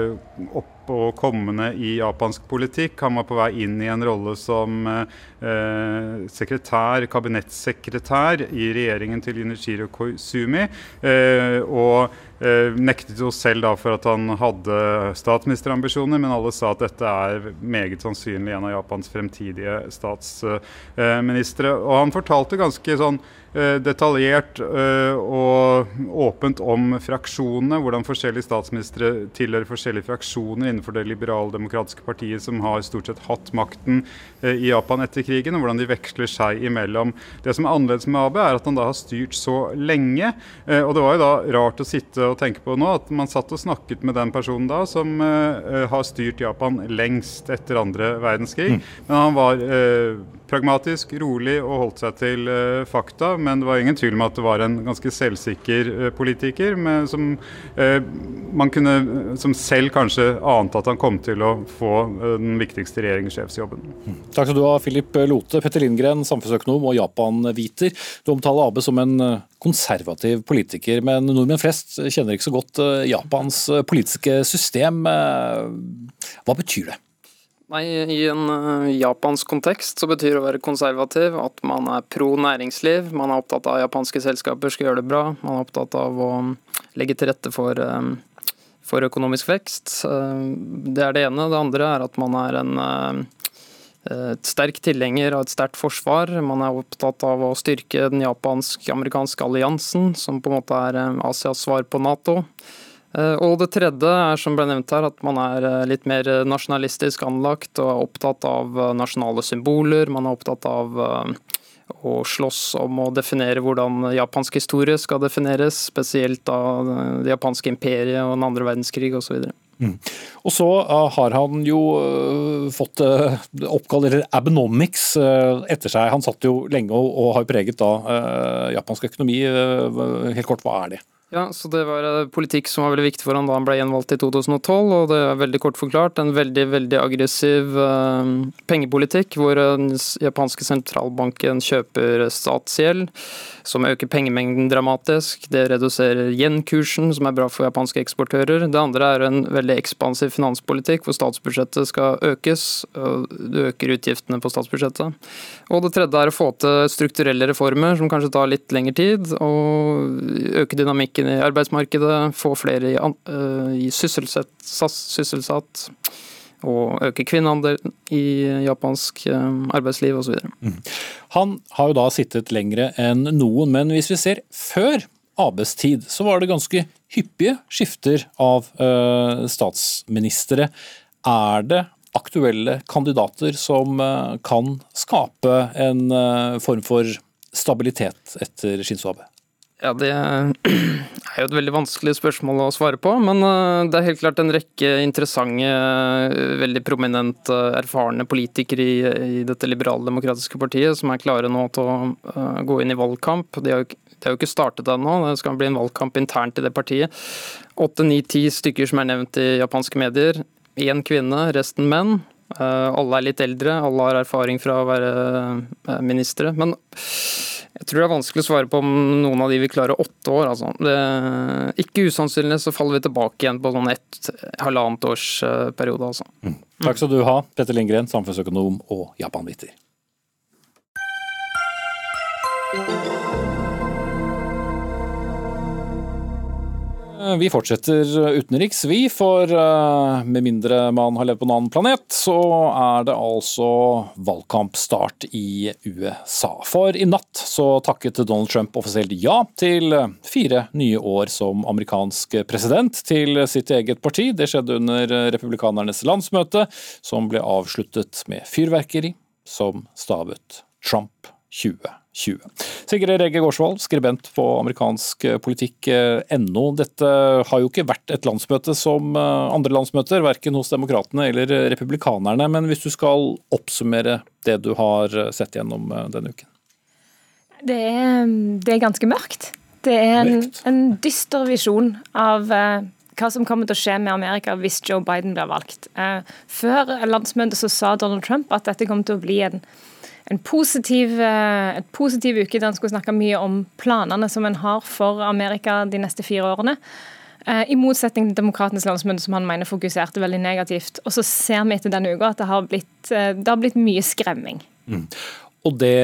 Speaker 11: oppe og kommende i japansk politikk. Han var på vei inn i en rolle som eh, sekretær, kabinettsekretær i regjeringen til Yunishiro Koizumi. Eh, og eh, nektet jo selv da for at han hadde statsministerambisjoner, men alle sa at dette er meget sannsynlig en av Japans fremtidige statsministre. og han fortalte ganske sånn eh, detaljert eh, og åpent om fraksjonene, hvordan forskjellige statsministre tilhører forskjellige fraksjoner innenfor det liberaldemokratiske partiet som har stort sett hatt makten eh, i Japan etter krigen, og hvordan de veksler seg imellom. Det som er annerledes med Abe, er at han da har styrt så lenge. Eh, og det var jo da rart å sitte og tenke på nå at man satt og snakket med den personen da som eh, har styrt Japan lengst etter andre verdenskrig. Mm. Men han var pragmatisk, rolig og holdt seg til uh, fakta. Men det var ingen tvil om at det var en ganske selvsikker uh, politiker med, som uh, man kunne som selv kanskje ante at han kom til å få den viktigste regjeringssjefsjobben.
Speaker 2: Mm. Takk skal du ha, Philip Lote. Petter Lindgren, samfunnsøkonom og Japan-viter. Du omtaler Abe som en konservativ politiker, men nordmenn flest kjenner ikke så godt Japans politiske system. Hva betyr det?
Speaker 12: Nei, I en uh, japansk kontekst så betyr det å være konservativ at man er pro næringsliv. Man er opptatt av at japanske selskaper skal gjøre det bra. Man er opptatt av å legge til rette for, um, for økonomisk vekst. Uh, det er det ene. Det andre er at man er en et sterk tilhenger av et sterkt forsvar. Man er opptatt av å styrke den japansk-amerikanske alliansen, som på en måte er Asias svar på Nato. Eh, og det tredje er som ble nevnt her, at man er eh, litt mer nasjonalistisk anlagt og er opptatt av eh, nasjonale symboler. Man er opptatt av å slåss om å definere hvordan japansk historie skal defineres, spesielt av det japanske imperiet og den andre verdenskrig osv. Mm.
Speaker 2: Og så har han jo fått oppkall, eller Abenomics, etter seg. Han satt jo lenge og har preget da japansk økonomi. helt kort, hva er det?
Speaker 12: Ja, så Det var eh, politikk som var veldig viktig for han da han ble gjenvalgt i 2012. og Det er veldig kort forklart en veldig veldig aggressiv uh, pengepolitikk, hvor den japanske sentralbanken kjøper statsgjeld, som øker pengemengden dramatisk. Det reduserer yen-kursen, som er bra for japanske eksportører. Det andre er en veldig ekspansiv finanspolitikk, hvor statsbudsjettet skal økes. og Det øker utgiftene på statsbudsjettet. Og Det tredje er å få til strukturelle reformer, som kanskje tar litt lengre tid, og øke dynamikken dynamikken i arbeidsmarkedet, få flere i, uh, i sysselsatt, sysselsatt, og øke kvinneandelen i japansk uh, arbeidsliv osv. Mm.
Speaker 2: Han har jo da sittet lengre enn noen, men hvis vi ser før Abes tid, så var det ganske hyppige skifter av uh, statsministre. Er det aktuelle kandidater som kan skape en form for stabilitet etter Shinzo Abe?
Speaker 12: Ja, Det er jo et veldig vanskelig spørsmål å svare på. Men eh, det er helt klart en rekke interessante, eh, veldig prominente, erfarne politikere i, i dette liberaldemokratiske partiet som er klare nå til å gå inn i valgkamp. De har, de har jo ikke startet ennå, det skal bli en valgkamp internt i det partiet. Åtte, ni, ti stykker som er nevnt i japanske medier. Én kvinne, resten menn. Alle er litt eldre, alle har erfaring fra å være ministre. Men Jeg tror det er vanskelig å svare på om noen av de vil klare åtte år. Altså. Det, ikke usannsynlig så faller vi tilbake igjen på sånn ett halvannet års eh, periode. Altså.
Speaker 2: Mm. Takk skal du ha, Petter Lindgren, samfunnsøkonom og japanviter. Vi fortsetter utenriks, vi. For eh, med mindre man har levd på en annen planet, så er det altså valgkampstart i USA. For i natt så takket Donald Trump offisielt ja til fire nye år som amerikansk president til sitt eget parti. Det skjedde under republikanernes landsmøte, som ble avsluttet med fyrverkeri som stavet Trump 2020. 20. Sigrid Rege Gårdsvold, skribent på amerikansk politikk.no. Dette har jo ikke vært et landsmøte som eh, andre landsmøter, verken hos demokratene eller republikanerne. Men hvis du skal oppsummere det du har sett gjennom eh, denne uken?
Speaker 13: Det er, det er ganske mørkt. Det er en, en dyster visjon av hva som kommer til å skje med Amerika hvis Joe Biden blir valgt. Før landsmøtet så sa Donald Trump at dette kommer til å bli en en positiv, eh, et positiv uke der en skulle snakke mye om planene som en har for Amerika de neste fire årene. Eh, I motsetning til Demokratenes landsmøte, som han mener fokuserte veldig negativt. Og så ser vi etter denne uka at det har blitt, eh, det har blitt mye skremming.
Speaker 2: Mm. Og det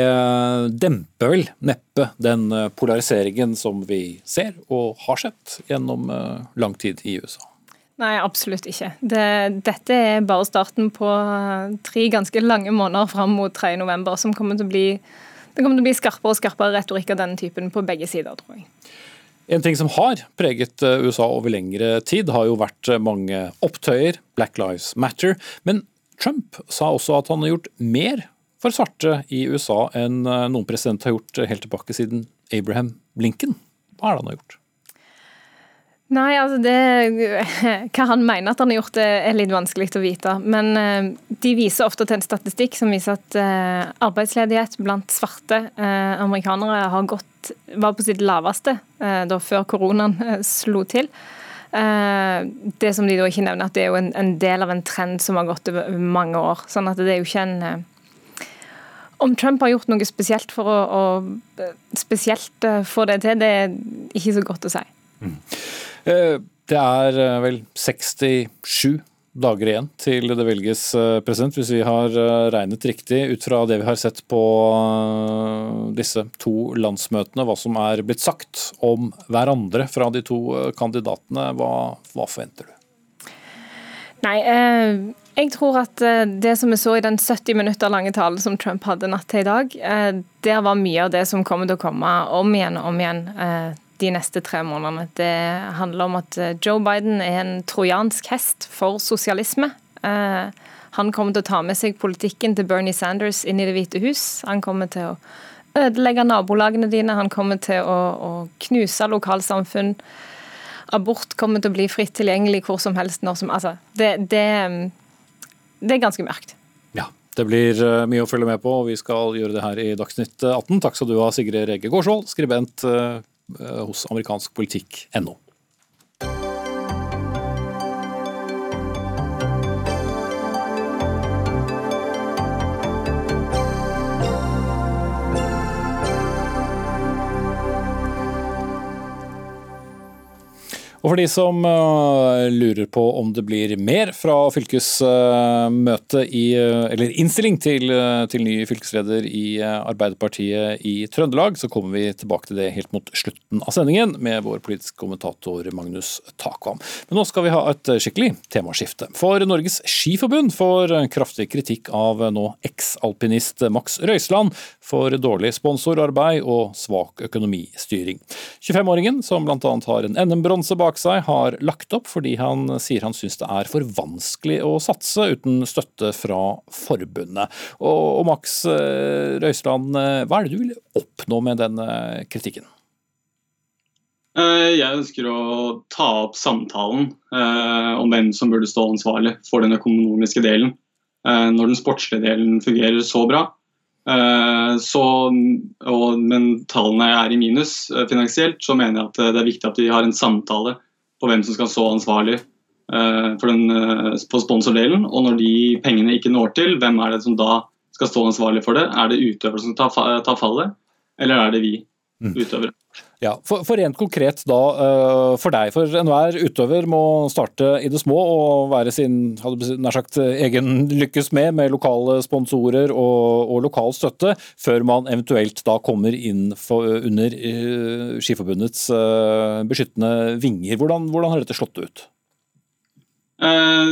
Speaker 2: demper vel neppe den polariseringen som vi ser og har sett gjennom lang tid i USA?
Speaker 13: Nei, absolutt ikke. Det, dette er bare starten på tre ganske lange måneder fram mot 3.11, som kommer til å bli det kommer til å bli skarpere og skarpere retorikk av denne typen på begge sider, tror jeg.
Speaker 2: En ting som har preget eh, USA over lengre tid, har jo vært eh, mange opptøyer, Black Lives Matter. Men Trump sa også at han har gjort mer for svarte i USA enn eh, noen president har gjort helt tilbake siden Abraham Lincoln. Hva er det han har gjort?
Speaker 13: Nei, altså det Hva han mener at han har gjort, det er litt vanskelig å vite. Men eh, de viser ofte til en statistikk som viser at eh, arbeidsledighet blant svarte eh, amerikanere har gått, var på sitt laveste da før koronaen slo til. Det som de da ikke nevner, at det er jo en, en del av en trend som har gått over mange år. Sånn at det er jo ikke en om Trump har gjort noe spesielt for å, å spesielt få det til, det er ikke så godt å si. Mm.
Speaker 2: Eh, det er eh, vel 67 dager igjen til det velges eh, president, hvis vi har regnet riktig ut fra det vi har sett på disse to landsmøtene, hva som er blitt sagt om hverandre fra de to kandidatene. Hva, hva forventer du?
Speaker 13: Nei, jeg tror at det som vi så i den 70 minutter lange talen som Trump hadde natt til i dag, der var mye av det som kommer til å komme om igjen og om igjen de neste tre månedene. Det handler om at eh, Joe Biden er en trojansk hest for sosialisme. Eh, han kommer til å ta med seg politikken til Bernie Sanders inn i Det hvite hus. Han kommer til å ødelegge nabolagene dine, han kommer til å, å knuse lokalsamfunn. Abort kommer til å bli fritt tilgjengelig hvor som helst. når som, altså, det, det, det er ganske mørkt.
Speaker 2: Ja, det blir eh, mye å følge med på, og vi skal gjøre det her i Dagsnytt 18. Takk skal du ha, Sigrid Rege Gårdsvold, skribent hos amerikanskpolitikk.no. Og for de som uh, lurer på om det blir mer fra fylkesmøtet uh, i uh, Eller innstilling til, til, ny fylkesleder i Arbeiderpartiet i Trøndelag, så kommer vi tilbake til det helt mot slutten av sendingen med vår politiske kommentator Magnus Takvam. Men nå skal vi ha et skikkelig temaskifte. For Norges Skiforbund får kraftig kritikk av nå eksalpinist Max Røiseland for dårlig sponsorarbeid og svak økonomistyring. 25-åringen, som bl.a. har en NM-bronse bak seg, har lagt opp fordi han sier han syns det er for vanskelig å satse uten støtte fra forbundet. Og, Max Røiseland, eh, hva er det du vil oppnå med denne kritikken?
Speaker 14: Eh, jeg ønsker å ta opp samtalen om hvem som burde stå ansvarlig for den økonomiske delen. Når den sportslige delen fungerer så bra, så, og, men tallene er i minus finansielt, så mener jeg at det er viktig at vi har en samtale på hvem som skal stå ansvarlig for den, på sponsordelen. Og når de pengene ikke når til, hvem er det som da skal stå ansvarlig for det? Er det utøvere som tar, tar fallet, eller er det vi
Speaker 2: Mm.
Speaker 14: utøvere?
Speaker 2: Ja, for, for rent konkret da, eh, for deg, for enhver utøver må starte i det små og være sin nær sagt, egen lykkes med, med lokale sponsorer og, og lokal støtte, før man eventuelt da kommer inn for, under uh, Skiforbundets beskyttende vinger. Hvordan, hvordan har dette slått ut?
Speaker 14: Eh,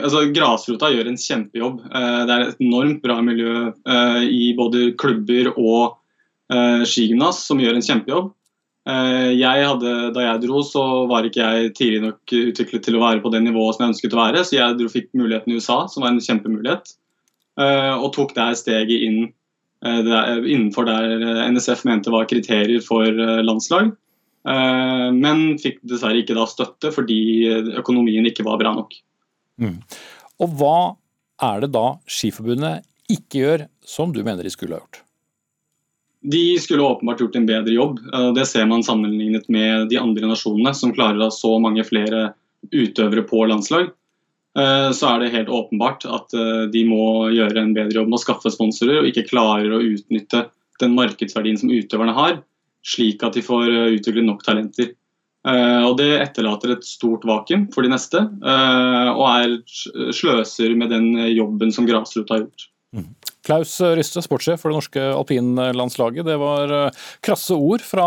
Speaker 14: altså, grasrota gjør en kjempejobb. Eh, det er et enormt bra miljø eh, i både klubber og eh, skigymnas som gjør en kjempejobb. Eh, jeg hadde, da jeg dro, så var ikke jeg tidlig nok utviklet til å være på det nivået som jeg ønsket å være, så jeg dro, fikk muligheten i USA, som var en kjempemulighet, eh, og tok der steget inn der, innenfor der NSF mente var kriterier for landslag. Men fikk dessverre ikke da støtte fordi økonomien ikke var bra nok.
Speaker 2: Mm. Og hva er det da Skiforbundet ikke gjør som du mener de skulle ha gjort?
Speaker 14: De skulle åpenbart gjort en bedre jobb. Eh, Det ser man sammenlignet med de andre nasjonene som klarer å ha så mange flere utøvere på landslag. Eh, Så er det helt åpenbart at eh, de må gjøre en bedre jobb med å skaffe sponsorer, og ikke klarer å utnytte den markedsverdien som utøverne har, slik at de får utviklet utvikle nok talenter. Og Det etterlater et stort vakuum for de neste, og er sløser med den jobben som grasrota har gjort.
Speaker 2: Klaus Ryste, sportssjef for det norske alpinlandslaget. Det var eh, krasse ord fra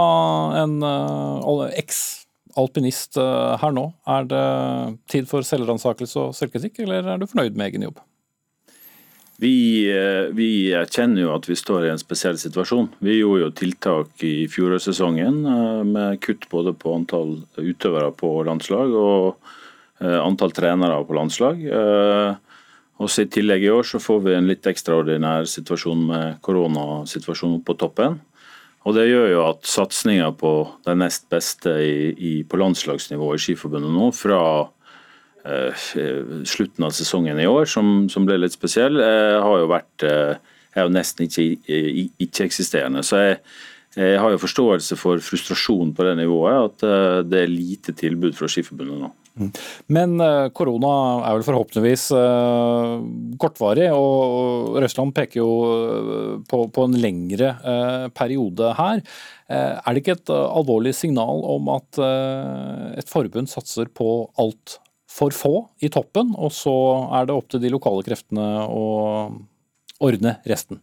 Speaker 2: en eh, eks-alpinist eh, her nå. Er det tid for selvransakelse og selvkritikk, eller er du fornøyd med egen jobb?
Speaker 15: Vi, vi erkjenner jo at vi står i en spesiell situasjon. Vi gjorde jo tiltak i fjorårssesongen med kutt både på antall utøvere på landslag og antall trenere på landslag. Eh, Og så I tillegg i år så får vi en litt ekstraordinær situasjon med koronasituasjonen på toppen. Og Det gjør jo at satsinga på de nest beste i, i, på landslagsnivå i Skiforbundet nå, fra eh, slutten av sesongen i år, som, som ble litt spesiell, eh, har jo vært eh, er jo nesten ikke-eksisterende. ikke-eksisterende. Så jeg, jeg har jo forståelse for frustrasjon på det nivået, at eh, det er lite tilbud fra Skiforbundet nå.
Speaker 2: Men eh, korona er vel forhåpentligvis eh, kortvarig, og Røsland peker jo eh, på, en lengre periode her. Er det ikke et alvorlig signal om at et forbund satser på alt for få i toppen, og så er det opp til de lokale kreftene å ordne resten?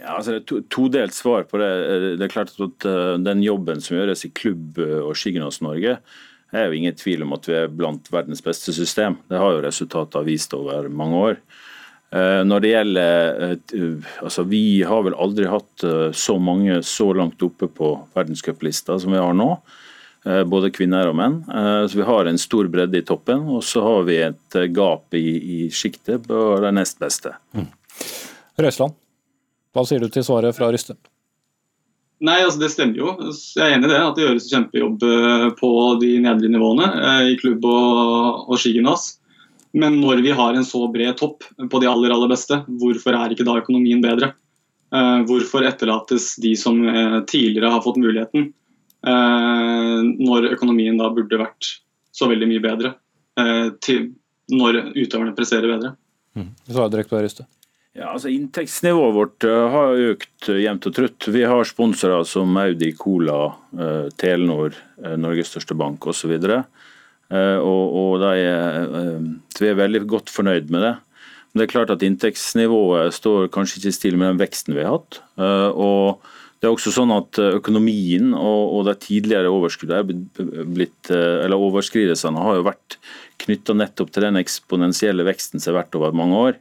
Speaker 15: Ja, altså det er to- Todelt svar på det. Det er klart at Den jobben som gjøres i klubb og skigymnas Norge, er jo ingen tvil om at vi er blant verdens beste system. Det har jo resultatet vist over mange år. Eh, Når det gjelder eh, altså Vi har vel aldri hatt eh, så mange så langt oppe på verdenscuplista som vi har nå. eh, Både kvinner og menn. Eh, Så Vi har en stor bredde i toppen, og så har vi et eh, gap i, i sjiktet på de nest beste.
Speaker 2: Røsland, hva sier du til svaret fra Ryste?
Speaker 14: Nei, altså det stemmer jo. Jeg er enig i det. At det gjøres kjempejobb eh, på de nedre nivåene eh, i klubb og, og skigymnas. Men når vi har en så bred topp på de aller aller beste, hvorfor er ikke da økonomien bedre? Eh, Hvorfor etterlates de som tidligere har fått muligheten, når økonomien da burde vært så veldig mye bedre? Til når utøverne presserer bedre.
Speaker 2: Svaret direkte på Ryste.
Speaker 15: Ja, altså Inntektsnivået vårt eh, har økt eh, jevnt og trutt. Vi har sponsorer som Audi, Cola, eh, Telenor, Norges største bank osv. Uh, og, og de er, vi er veldig godt fornøyd med det. Men det er klart at inntektsnivået står kanskje ikke i stil med den veksten vi har hatt. Og det er også sånn at Økonomien og, og de tidligere overskridelsene har jo vært knytta nettopp til den eksponentielle veksten som har vært over mange år.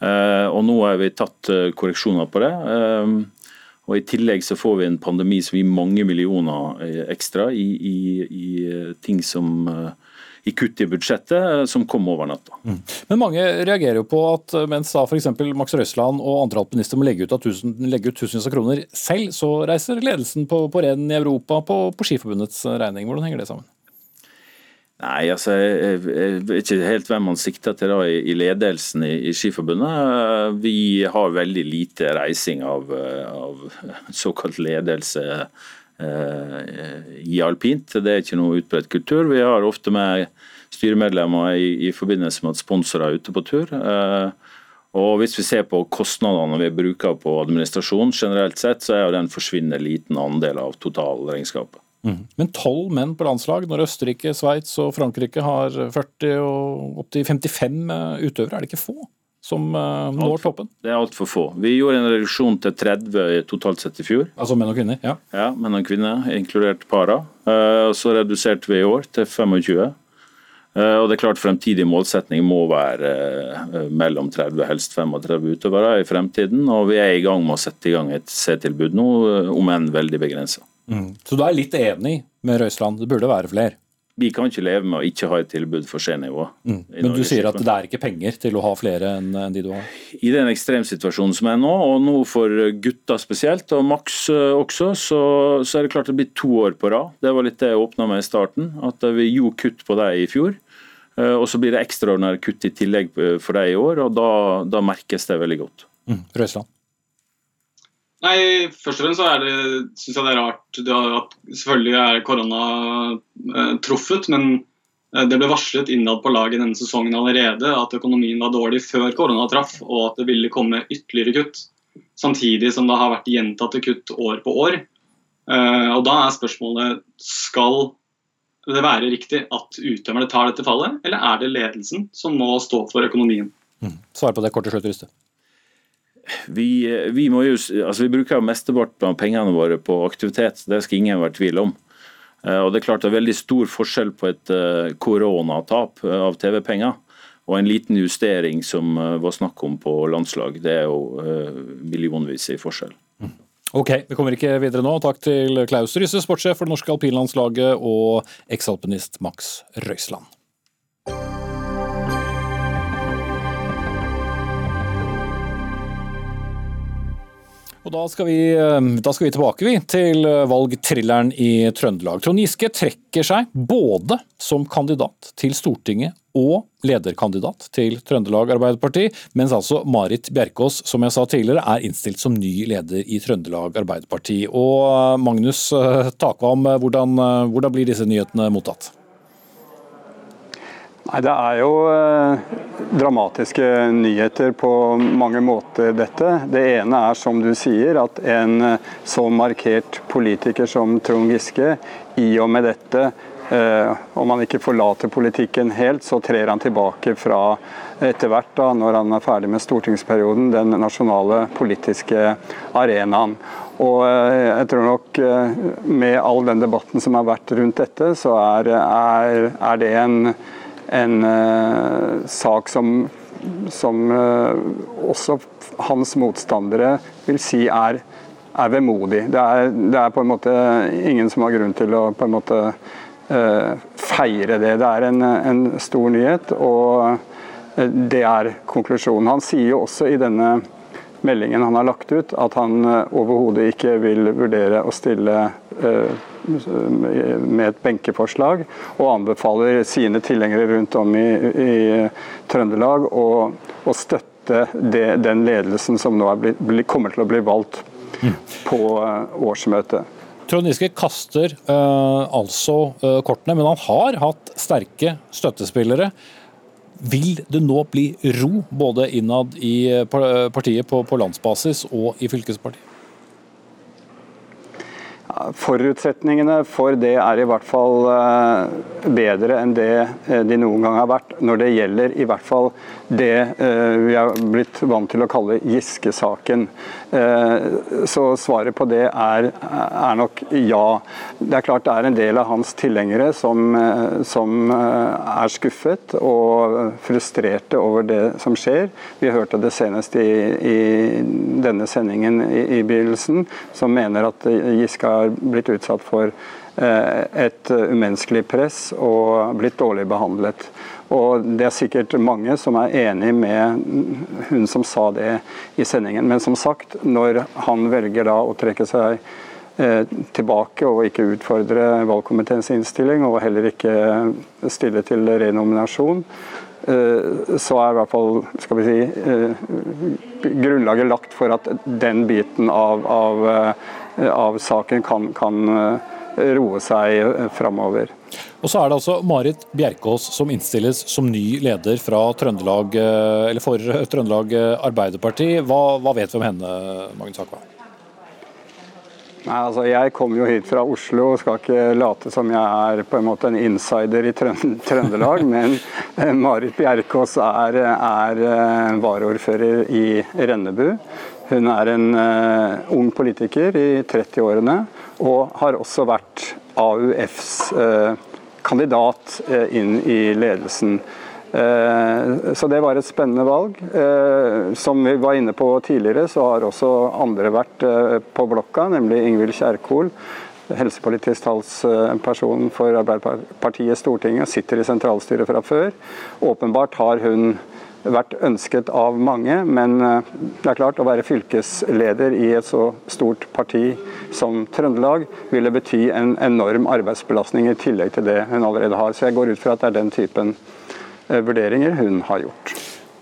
Speaker 15: Eh, og nå har vi tatt eh, korreksjoner på det. Eh, og I tillegg så får vi en pandemi som gir mange millioner ekstra i, i, i ting som i kutt i budsjettet som kom over natta.
Speaker 2: Men mange reagerer jo på at mens da f.eks. Max Røsland og andre alpinister må legge ut, tusen, tusenvis av kroner selv, så reiser ledelsen på, på renn i Europa på, på Skiforbundets regning. Hvordan henger det sammen?
Speaker 15: Nei, altså, jeg, vet ikke helt hvem man sikter til da i, ledelsen i, i Skiforbundet. Vi har veldig lite reising av, av såkalt ledelse eh, i alpint. Det er ikke noe utbredt kultur. Vi har ofte med styremedlemmer i, i forbindelse med at sponsorer er ute på tur. Eh, Og Hvis vi ser på kostnadene vi bruker på administrasjon generelt sett, så er jo den forsvinner liten andel av totalregnskapet.
Speaker 2: Mm. Men tolv menn på landslag, når Østerrike, Sveits og Frankrike har 40 og opptil 55 eh, utøvere, er det ikke få som uh, når toppen?
Speaker 15: Det er altfor få. Vi gjorde en reduksjon til 30 totalt sett i fjor.
Speaker 2: Altså menn og kvinner? Ja,
Speaker 15: ja menn og kvinner, inkludert para. Uh, så reduserte vi i år til 25. Uh, og det er klart Fremtidig målsetning må være mellom 30 helst 35 utøvere i fremtiden. Og vi er i gang med å sette i gang et C-tilbud nå, om enn veldig begrensa.
Speaker 2: Mm. Så du er litt enig med Røisland, det burde være flere?
Speaker 15: Vi kan ikke leve med å ikke ha et tilbud for C-nivå.
Speaker 2: Mm. Men du sier at det er ikke penger til å ha flere enn de du har?
Speaker 15: I den ekstremsituasjonen som er nå, og nå for gutter spesielt, og Max eh, også, så, så er det klart det blir to år på rad. Det var litt det jeg åpna med i starten. At vi gjorde kutt på det i fjor. Eh, og så blir det ekstraordinære kutt i tillegg for det i år, og da, da merkes det veldig godt.
Speaker 2: Mm.
Speaker 14: Nei, først og fremst så er det, synes jeg det er rart det har, selvfølgelig er korona eh, truffet, men eh, det ble varslet innad på laget denne sesongen allerede at økonomien var dårlig før korona traff, og at det ville komme ytterligere kutt. Samtidig som det har vært gjentatte kutt år på år. Eh, og Da er spørsmålet skal det være riktig at utøverne tar dette fallet, eller er det ledelsen som må stå for økonomien?
Speaker 2: Mm. Svar på det kort til slutt, Ryste
Speaker 15: vi, vi, jo, altså vi bruker mesteparten av pengene våre på aktivitet, det skal ingen være tvil om. Eh, og Det er klart det er veldig stor forskjell på et eh, koronatap eh, av TV-penger og en liten justering som var snakk om på landslag. Det er jo millionvis i forskjell.
Speaker 2: Mm. Ok, Vi kommer ikke videre nå. Takk til Klaus Rysse, sportssjef for det norske alpinlandslaget, og eksalpinist Max Røisland. Og da skal, vi, eh, da skal vi tilbake vi, til valgthrilleren valgtrilleren i Trøndelag. Trond Giske trekker seg både som kandidat til Stortinget og lederkandidat til Trøndelag Arbeiderparti, mens altså Marit Bjerkås, som jeg sa tidligere, er innstilt som ny leder i Trøndelag Arbeiderparti. Og eh, Magnus Takvam, hvordan, hvordan blir disse nyhetene mottatt?
Speaker 3: Nei, Det er jo eh, dramatiske nyheter på mange måter, dette. Det ene er som du sier, at en eh, så markert politiker som Trond Giske, i og med dette, eh, om han ikke forlater politikken helt, så trer han tilbake fra etter hvert, da, når han er ferdig med stortingsperioden, den nasjonale politiske arenaen. Og eh, jeg tror nok eh, med all den debatten som har vært rundt dette, så er, er, er det en en uh, sak som, som uh, også hans motstandere vil si er, er vemodig. Det er, det er, på en måte ingen som har grunn til å på en måte uh, feire det. Det er en, en, stor nyhet, og det er konklusjonen. Han sier jo også i denne meldingen han har lagt ut, at han overhodet ikke vil vurdere å stille med et benkeforslag, og anbefaler sine tilhengere rundt om i, i Trøndelag å, å støtte det, den ledelsen som nå blitt, kommer til å bli valgt på eh, årsmøtet.
Speaker 2: Trond Giske kaster uh, altså uh, kortene, men han har hatt sterke støttespillere. Vil det nå bli ro både innad i partiet på, på landsbasis og i fylkespartiet?
Speaker 3: Forutsetningene for det er i hvert fall eh, bedre enn det eh, de noen gang har vært, når det gjelder i hvert fall det eh, vi har blitt vant til å kalle Giske-saken. Så svaret på det er, er, nok ja. Det er klart det er en del av hans tilhengere som, som er skuffet og frustrerte over det som skjer. Vi hørte det senest i, i denne sendingen i, i begynnelsen, som mener at Giske har blitt utsatt for eh, et umenneskelig press og blitt dårlig behandlet. Og Det er sikkert mange som er enig med hun som sa det i sendingen. Men som sagt, når han velger da å trekke seg eh, tilbake og ikke utfordre valgkomiteens innstilling, og heller ikke stille til renominasjon, eh, så er i hvert fall skal vi si, grunnlaget lagt for at den biten av, av av saken kan, kan eh, roe seg eh, framover.
Speaker 2: Og så er det altså Marit Bjerkås som innstilles som ny leder Trøndelag, eller for Trøndelag Arbeiderparti. Hva, hva vet vi om henne, Magnus Akva?
Speaker 3: Nei, altså Jeg kommer jo hit fra Oslo og skal ikke late som jeg er på en måte en insider i Trøndelag, men eh, Marit Bjerkås er, er eh, varaordfører i Rennebu. Hun er en ung politiker i 30-årene og har også vært AUFs uh, kandidat uh, inn i ledelsen. Eh, så det var et spennende valg. Eh, som vi var inne på tidligere, så har også andre vært eh, på blokka, nemlig Ingvild Kjerkol. Helsepolitisk talsperson for Arbeiderpartiet Stortinget, sitter i sentralstyret fra før. Åpenbart har hun vært ønsket av mange, men det er klart å være fylkesleder i et så stort parti som Trøndelag ville bety en enorm arbeidsbelastning i tillegg til det hun allerede har. Så jeg går ut fra at det er den typen Eh, vurderinger hun har gjort.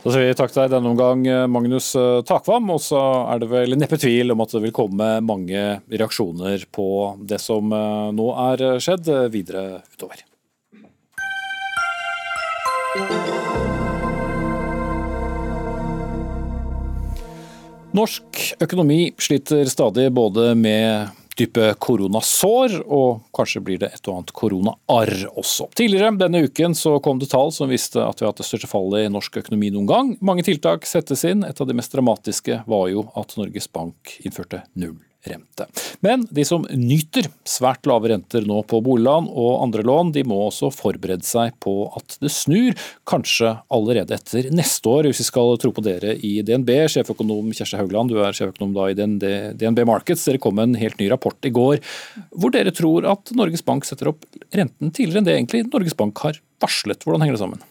Speaker 2: Da sier vi takk til deg denne omgang, eh, Magnus eh, Takvam. Og så er det vel neppe tvil om at det vil komme mange reaksjoner på det som nå er skjedd, videre utover. Norsk økonomi sliter stadig både med dype koronasår, og kanskje blir det et og annet koronaarr også. Tidligere denne uken så kom det tall som viste at vi har hatt det største fallet i norsk økonomi noen gang. Mange tiltak settes inn. Et av de mest dramatiske var jo at Norges Bank innførte null rente. Men de som nyter svært lave renter nå på boliglån og andre lån, de må også forberede seg på at det snur, kanskje allerede etter neste år, hvis vi skal tro på dere i DNB. Sjeføkonom Kjersti Haugland, du er sjeføkonom da i DNB Markets. Dere kom med en helt ny rapport i går hvor dere tror at Norges Bank setter opp renten tidligere enn det egentlig Norges Bank har varslet. Hvordan henger det sammen?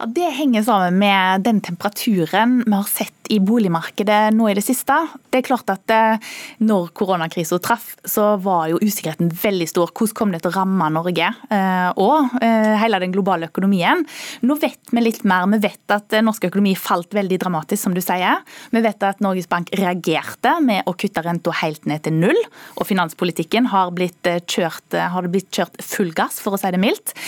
Speaker 16: Ja, Det henger sammen med den temperaturen vi har sett i boligmarkedet nå i det siste. Det er klart at eh, når koronakrisen traff, så var jo usikkerheten veldig stor. Hvordan kom det til å ramme Norge eh, og eh, hele den globale økonomien? Nå vet vi litt mer. Vi vet at norsk økonomi falt veldig dramatisk, som du sier. Vi vet at Norges Bank reagerte med å kutte renta helt ned til null. Og finanspolitikken har blitt kjørt, har blitt kjørt full gass, for å si det mildt.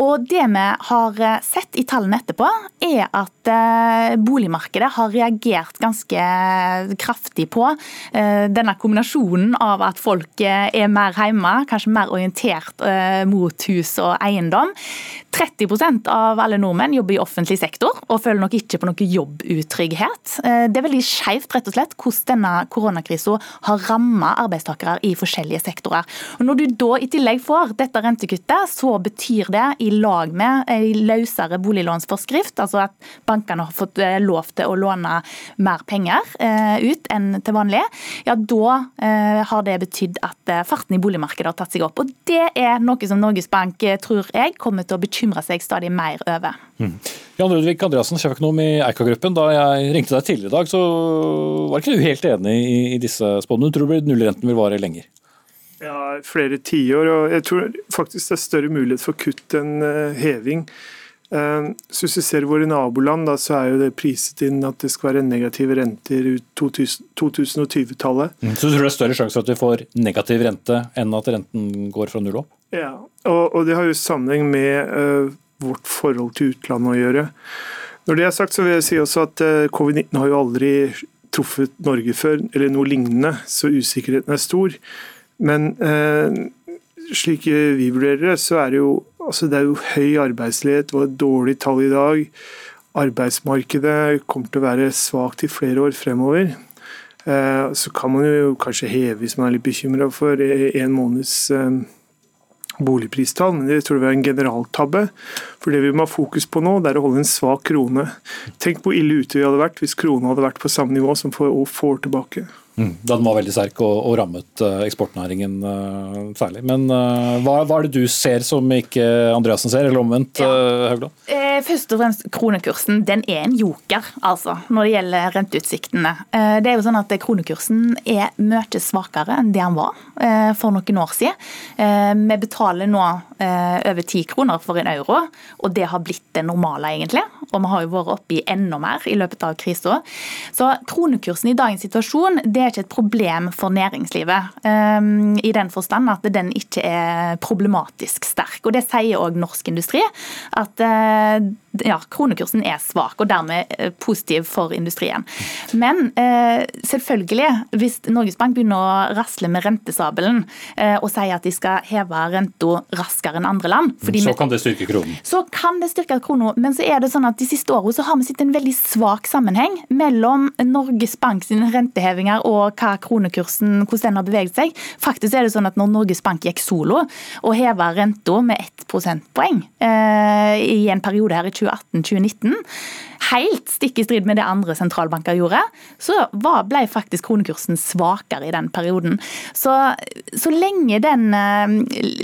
Speaker 16: Og Det vi har eh, sett i tallene etterpå, er at eh, boligmarkedet har reagert ganske kraftig på eh, denne kombinasjonen av at folk er mer hjemme, kanskje mer orientert mot hus og eiendom. 30% av alle nordmenn jobber i offentlig sektor og føler nok ikke på noe jobbutrygghet. Det er veldig skjevt rett og slett hvordan denne koronakrisen har rammet arbeidstakere i forskjellige sektorer. Og Når du da i tillegg får dette rentekuttet, så betyr det i lag med en løsere boliglånsforskrift, altså at bankene har fått eh, lov til å låne mer penger eh, ut enn til vanlig, ja da eh, har det betydd at farten i boligmarkedet har tatt seg opp. Og Det er noe som Norges Bank tror jeg kommer til å bekymre seg stadig mer over. Mm.
Speaker 2: Jan Ludvig Andreassen, sjeføkonom i Eika-gruppen. Da jeg ringte deg tidligere i dag, så var ikke du helt enig i disse spådommene. Du tror nullrenten vil vare lenger?
Speaker 17: Ja, flere tiår. Og jeg tror faktisk det er større mulighet for kutt enn eh, heving. Eh, så Hvis vi ser våre naboland, da, så er jo det priset inn at det skal være negative renter ut 2020-tallet.
Speaker 2: Mm, så du tror det er større sjanse for at vi får negativ rente enn at renten går fra null opp?
Speaker 17: Ja, og, og det har jo sammenheng med uh, vårt forhold til utlandet å gjøre. Når det er sagt, så vil jeg si også at uh, covid-19 har jo aldri truffet Norge før, eller noe lignende, så usikkerheten er stor. Men eh, slik vi vurderer det, så er det jo, altså det er jo høy arbeidsledighet og et dårlig tall i dag. Arbeidsmarkedet kommer til å være svakt i flere år fremover. Eh, så kan man jo kanskje heve hvis man er litt bekymra for en måneds eh, boligpristall, men det tror jeg er en generaltabbe. For det vi må ha fokus på nå, det er å holde en svak krone. Tenk hvor ille ute vi hadde vært hvis krona hadde vært på samme nivå som for år tilbake.
Speaker 2: Mm, da den var veldig sterk og, og rammet uh, eksportnæringen uh, særlig. Men uh, hva, hva, er det du ser som ikke Andreassen ser, eller omvendt, ja. Haugland?
Speaker 16: Først og fremst kronekursen den er en joker altså, når det gjelder renteutsiktene. Det er jo sånn at Kronekursen er mye svakere enn det han var for noen år siden. Vi betaler nå over ti kroner for en euro, og det har blitt det normale, egentlig. Og vi har jo vært oppe i enda mer i løpet av krisa. Så kronekursen i dagens situasjon det er ikke et problem for næringslivet. I den forstand at den ikke er problematisk sterk. Og det sier òg norsk industri. At ja, kronekursen er svak, og dermed positiv for industrien. Men selvfølgelig, hvis Norges Bank begynner å rasle med rentesabelen og sier at de skal heve renta raskere enn andre land.
Speaker 2: så kan det styrke kronen?
Speaker 16: Så kan det styrke kronen. Men så er det sånn at de siste årene så har vi sett en veldig svak sammenheng mellom Norges Bank sine rentehevinger og hva kronekursen hvordan den har beveget seg. Faktisk er det sånn at når Norges Bank gikk solo og heva renta med ett prosentpoeng eh, i en periode her i 2018-2019 helt stikk i strid med det andre sentralbanker gjorde, så ble faktisk kronekursen svakere i den perioden. Så, så lenge den uh,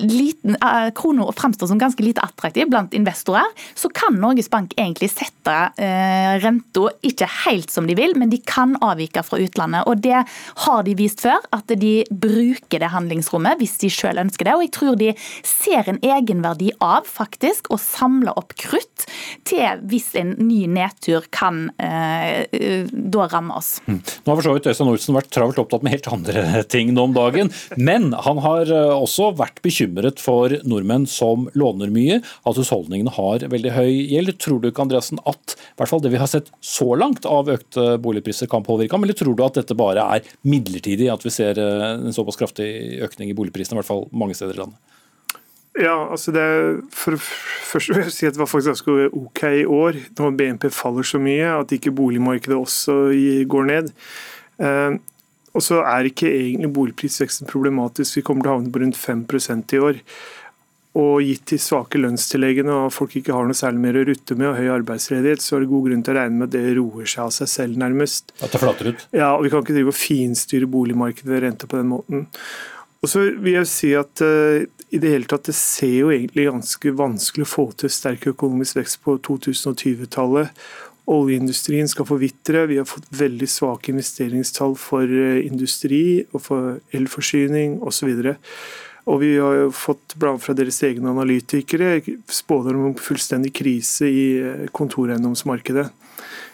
Speaker 16: liten, uh, krona framstår som ganske lite attraktiv blant investorer, så kan Norges Bank egentlig sette uh, renta ikke helt som de vil, men de kan avvike fra utlandet. Og det har de vist før, at de bruker det handlingsrommet hvis de sjøl ønsker det. Og jeg tror de ser en egenverdi av faktisk å samle opp krutt til hvis en ny nedtur nedtur kan eh, da ramme oss.
Speaker 2: Mm. Nå har for så vidt Øystein Olsen vært travelt opptatt med helt andre ting nå om dagen, men han har eh, også vært bekymret for nordmenn som låner mye, at husholdningene har veldig høy gjeld. Tror du ikke Andreasen, at i hvert fall det vi har sett så langt av økte boligpriser kan påvirke ham, eller tror du at dette bare er midlertidig, at vi ser eh, en såpass kraftig økning i boligprisene, i hvert fall mange steder i landet?
Speaker 17: Ja, altså det, for Først vil jeg si at det var faktisk ganske OK i år, når BNP faller så mye at ikke boligmarkedet også går ned. Eh, og så er ikke egentlig boligprisveksten problematisk. Vi kommer til å havne på rundt 5% i år. Og gitt de svake lønnstilleggene og folk ikke har noe særlig mer å rutte med, og høy arbeidsledighet, så er det god grunn til å regne med at det roer seg av seg selv, nærmest.
Speaker 2: At det flater ut?
Speaker 17: Ja, og vi kan ikke drive og finstyre boligmarkedet ved rente på den måten. Og så vil jeg si at uh, i det hele tatt, det ser jo egentlig ganske vanskelig å få til sterk økonomisk vekst på 2020-tallet. Oljeindustrien skal forvitre. Vi har fått veldig svake investeringstall for eh, industri og for elforsyning osv. Og vi har jo fått blant fra deres egne analytikere spådommer om fullstendig krise i eh, kontoreiendomsmarkedet.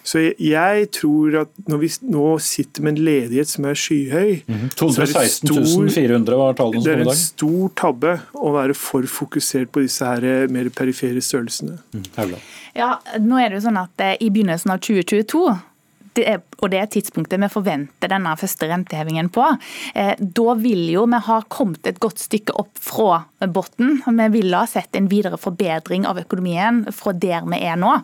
Speaker 17: Så jeg tror at når vi nå sitter med en ledighet som er skyhøy
Speaker 2: mm -hmm. 216 400 var tallene
Speaker 17: som i dag. Det er en stor tabbe å være for fokusert på disse her eh, mer perifere størrelsene.
Speaker 2: Mm,
Speaker 16: ja, nå er det jo sånn at eh, I begynnelsen av 2022 det og det er tidspunktet vi forventer denne første rentehevingen på, eh, da vil jo vi ha kommet et godt stykke opp fra bunnen. Vi ville ha sett en videre forbedring av økonomien fra der vi er nå.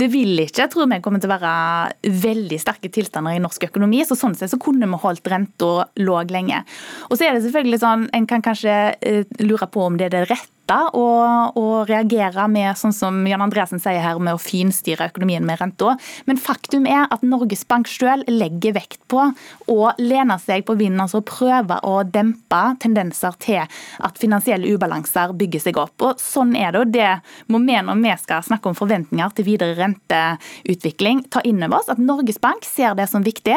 Speaker 16: Det vil ikke, jeg tror vi kommer til å være veldig sterke tilstander i norsk økonomi, så sånn sett så kunne vi holdt renta låg lenge. Og så er det selvfølgelig sånn, En kan kanskje eh, lure på om det er det rette og, og, reagere med sånn som Jan Andresen sier her, med å finstyre økonomien med renta. Men faktum er at Norges Bank selv legger vekt på å lene seg på vinden, altså prøve å dempe tendenser til at finansielle ubalanser bygger seg opp. Og Sånn er det, og det må vi når vi skal snakke om forventninger til videre renteutvikling, ta inn over oss at Norges Bank ser det som viktig.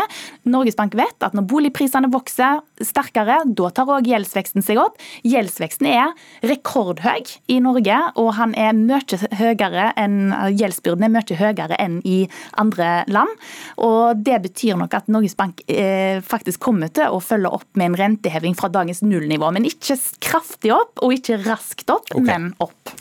Speaker 16: Norges Bank vet at når boligprisene vokser sterkere, da tar òg gjeldsveksten seg opp. Gjeldsveksten er rekordhøy i Norge, og han er mye høyere enn, gjeldsbyrden er mye høyere enn i andre land. Og Det betyr nok at Norges Bank eh, faktisk kommer til å følge opp med en renteheving fra dagens nullnivå. Men ikke kraftig opp, og ikke raskt opp, okay. men opp.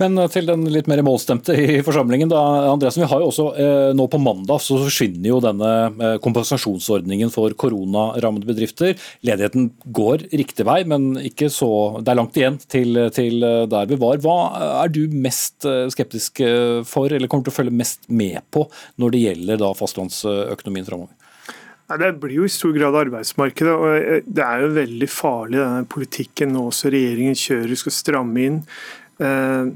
Speaker 2: Men eh, til den litt mer målstemte i forsamlingen. da, Andreasen, vi har jo også eh, Nå på mandag så forsvinner jo denne kompensasjonsordningen for koronarammede bedrifter. Ledigheten går riktig vei, men ikke så, det er langt igjen til, til der vi var. Hva er du mest skeptisk for, eller kommer til å følge mest med på når det gjelder da fastlandsøkonomien framover?
Speaker 17: Det blir jo i stor grad arbeidsmarkedet. og Det er jo veldig farlig denne politikken nå også regjeringen kjører, skal stramme inn. Eh,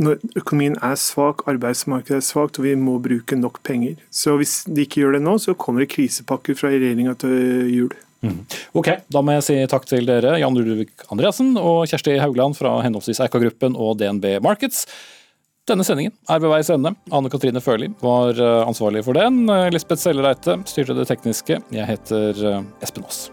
Speaker 17: når økonomien er svak, arbeidsmarkedet er svakt og vi må bruke nok penger. Så Hvis de ikke gjør det nå, så kommer det krisepakker fra regjeringa til jul.
Speaker 2: Mm. Ok, Da må jeg si takk til dere, Jan Ludvig Andreassen og Kjersti Haugland fra henholdsvis Eika-gruppen og DNB Markets. Denne sendingen er ved veis ende. Anne Katrine Førli var eh, ansvarlig for den. Lisbeth Sellereite styrte det tekniske. Jeg heter eh, Espen Aas.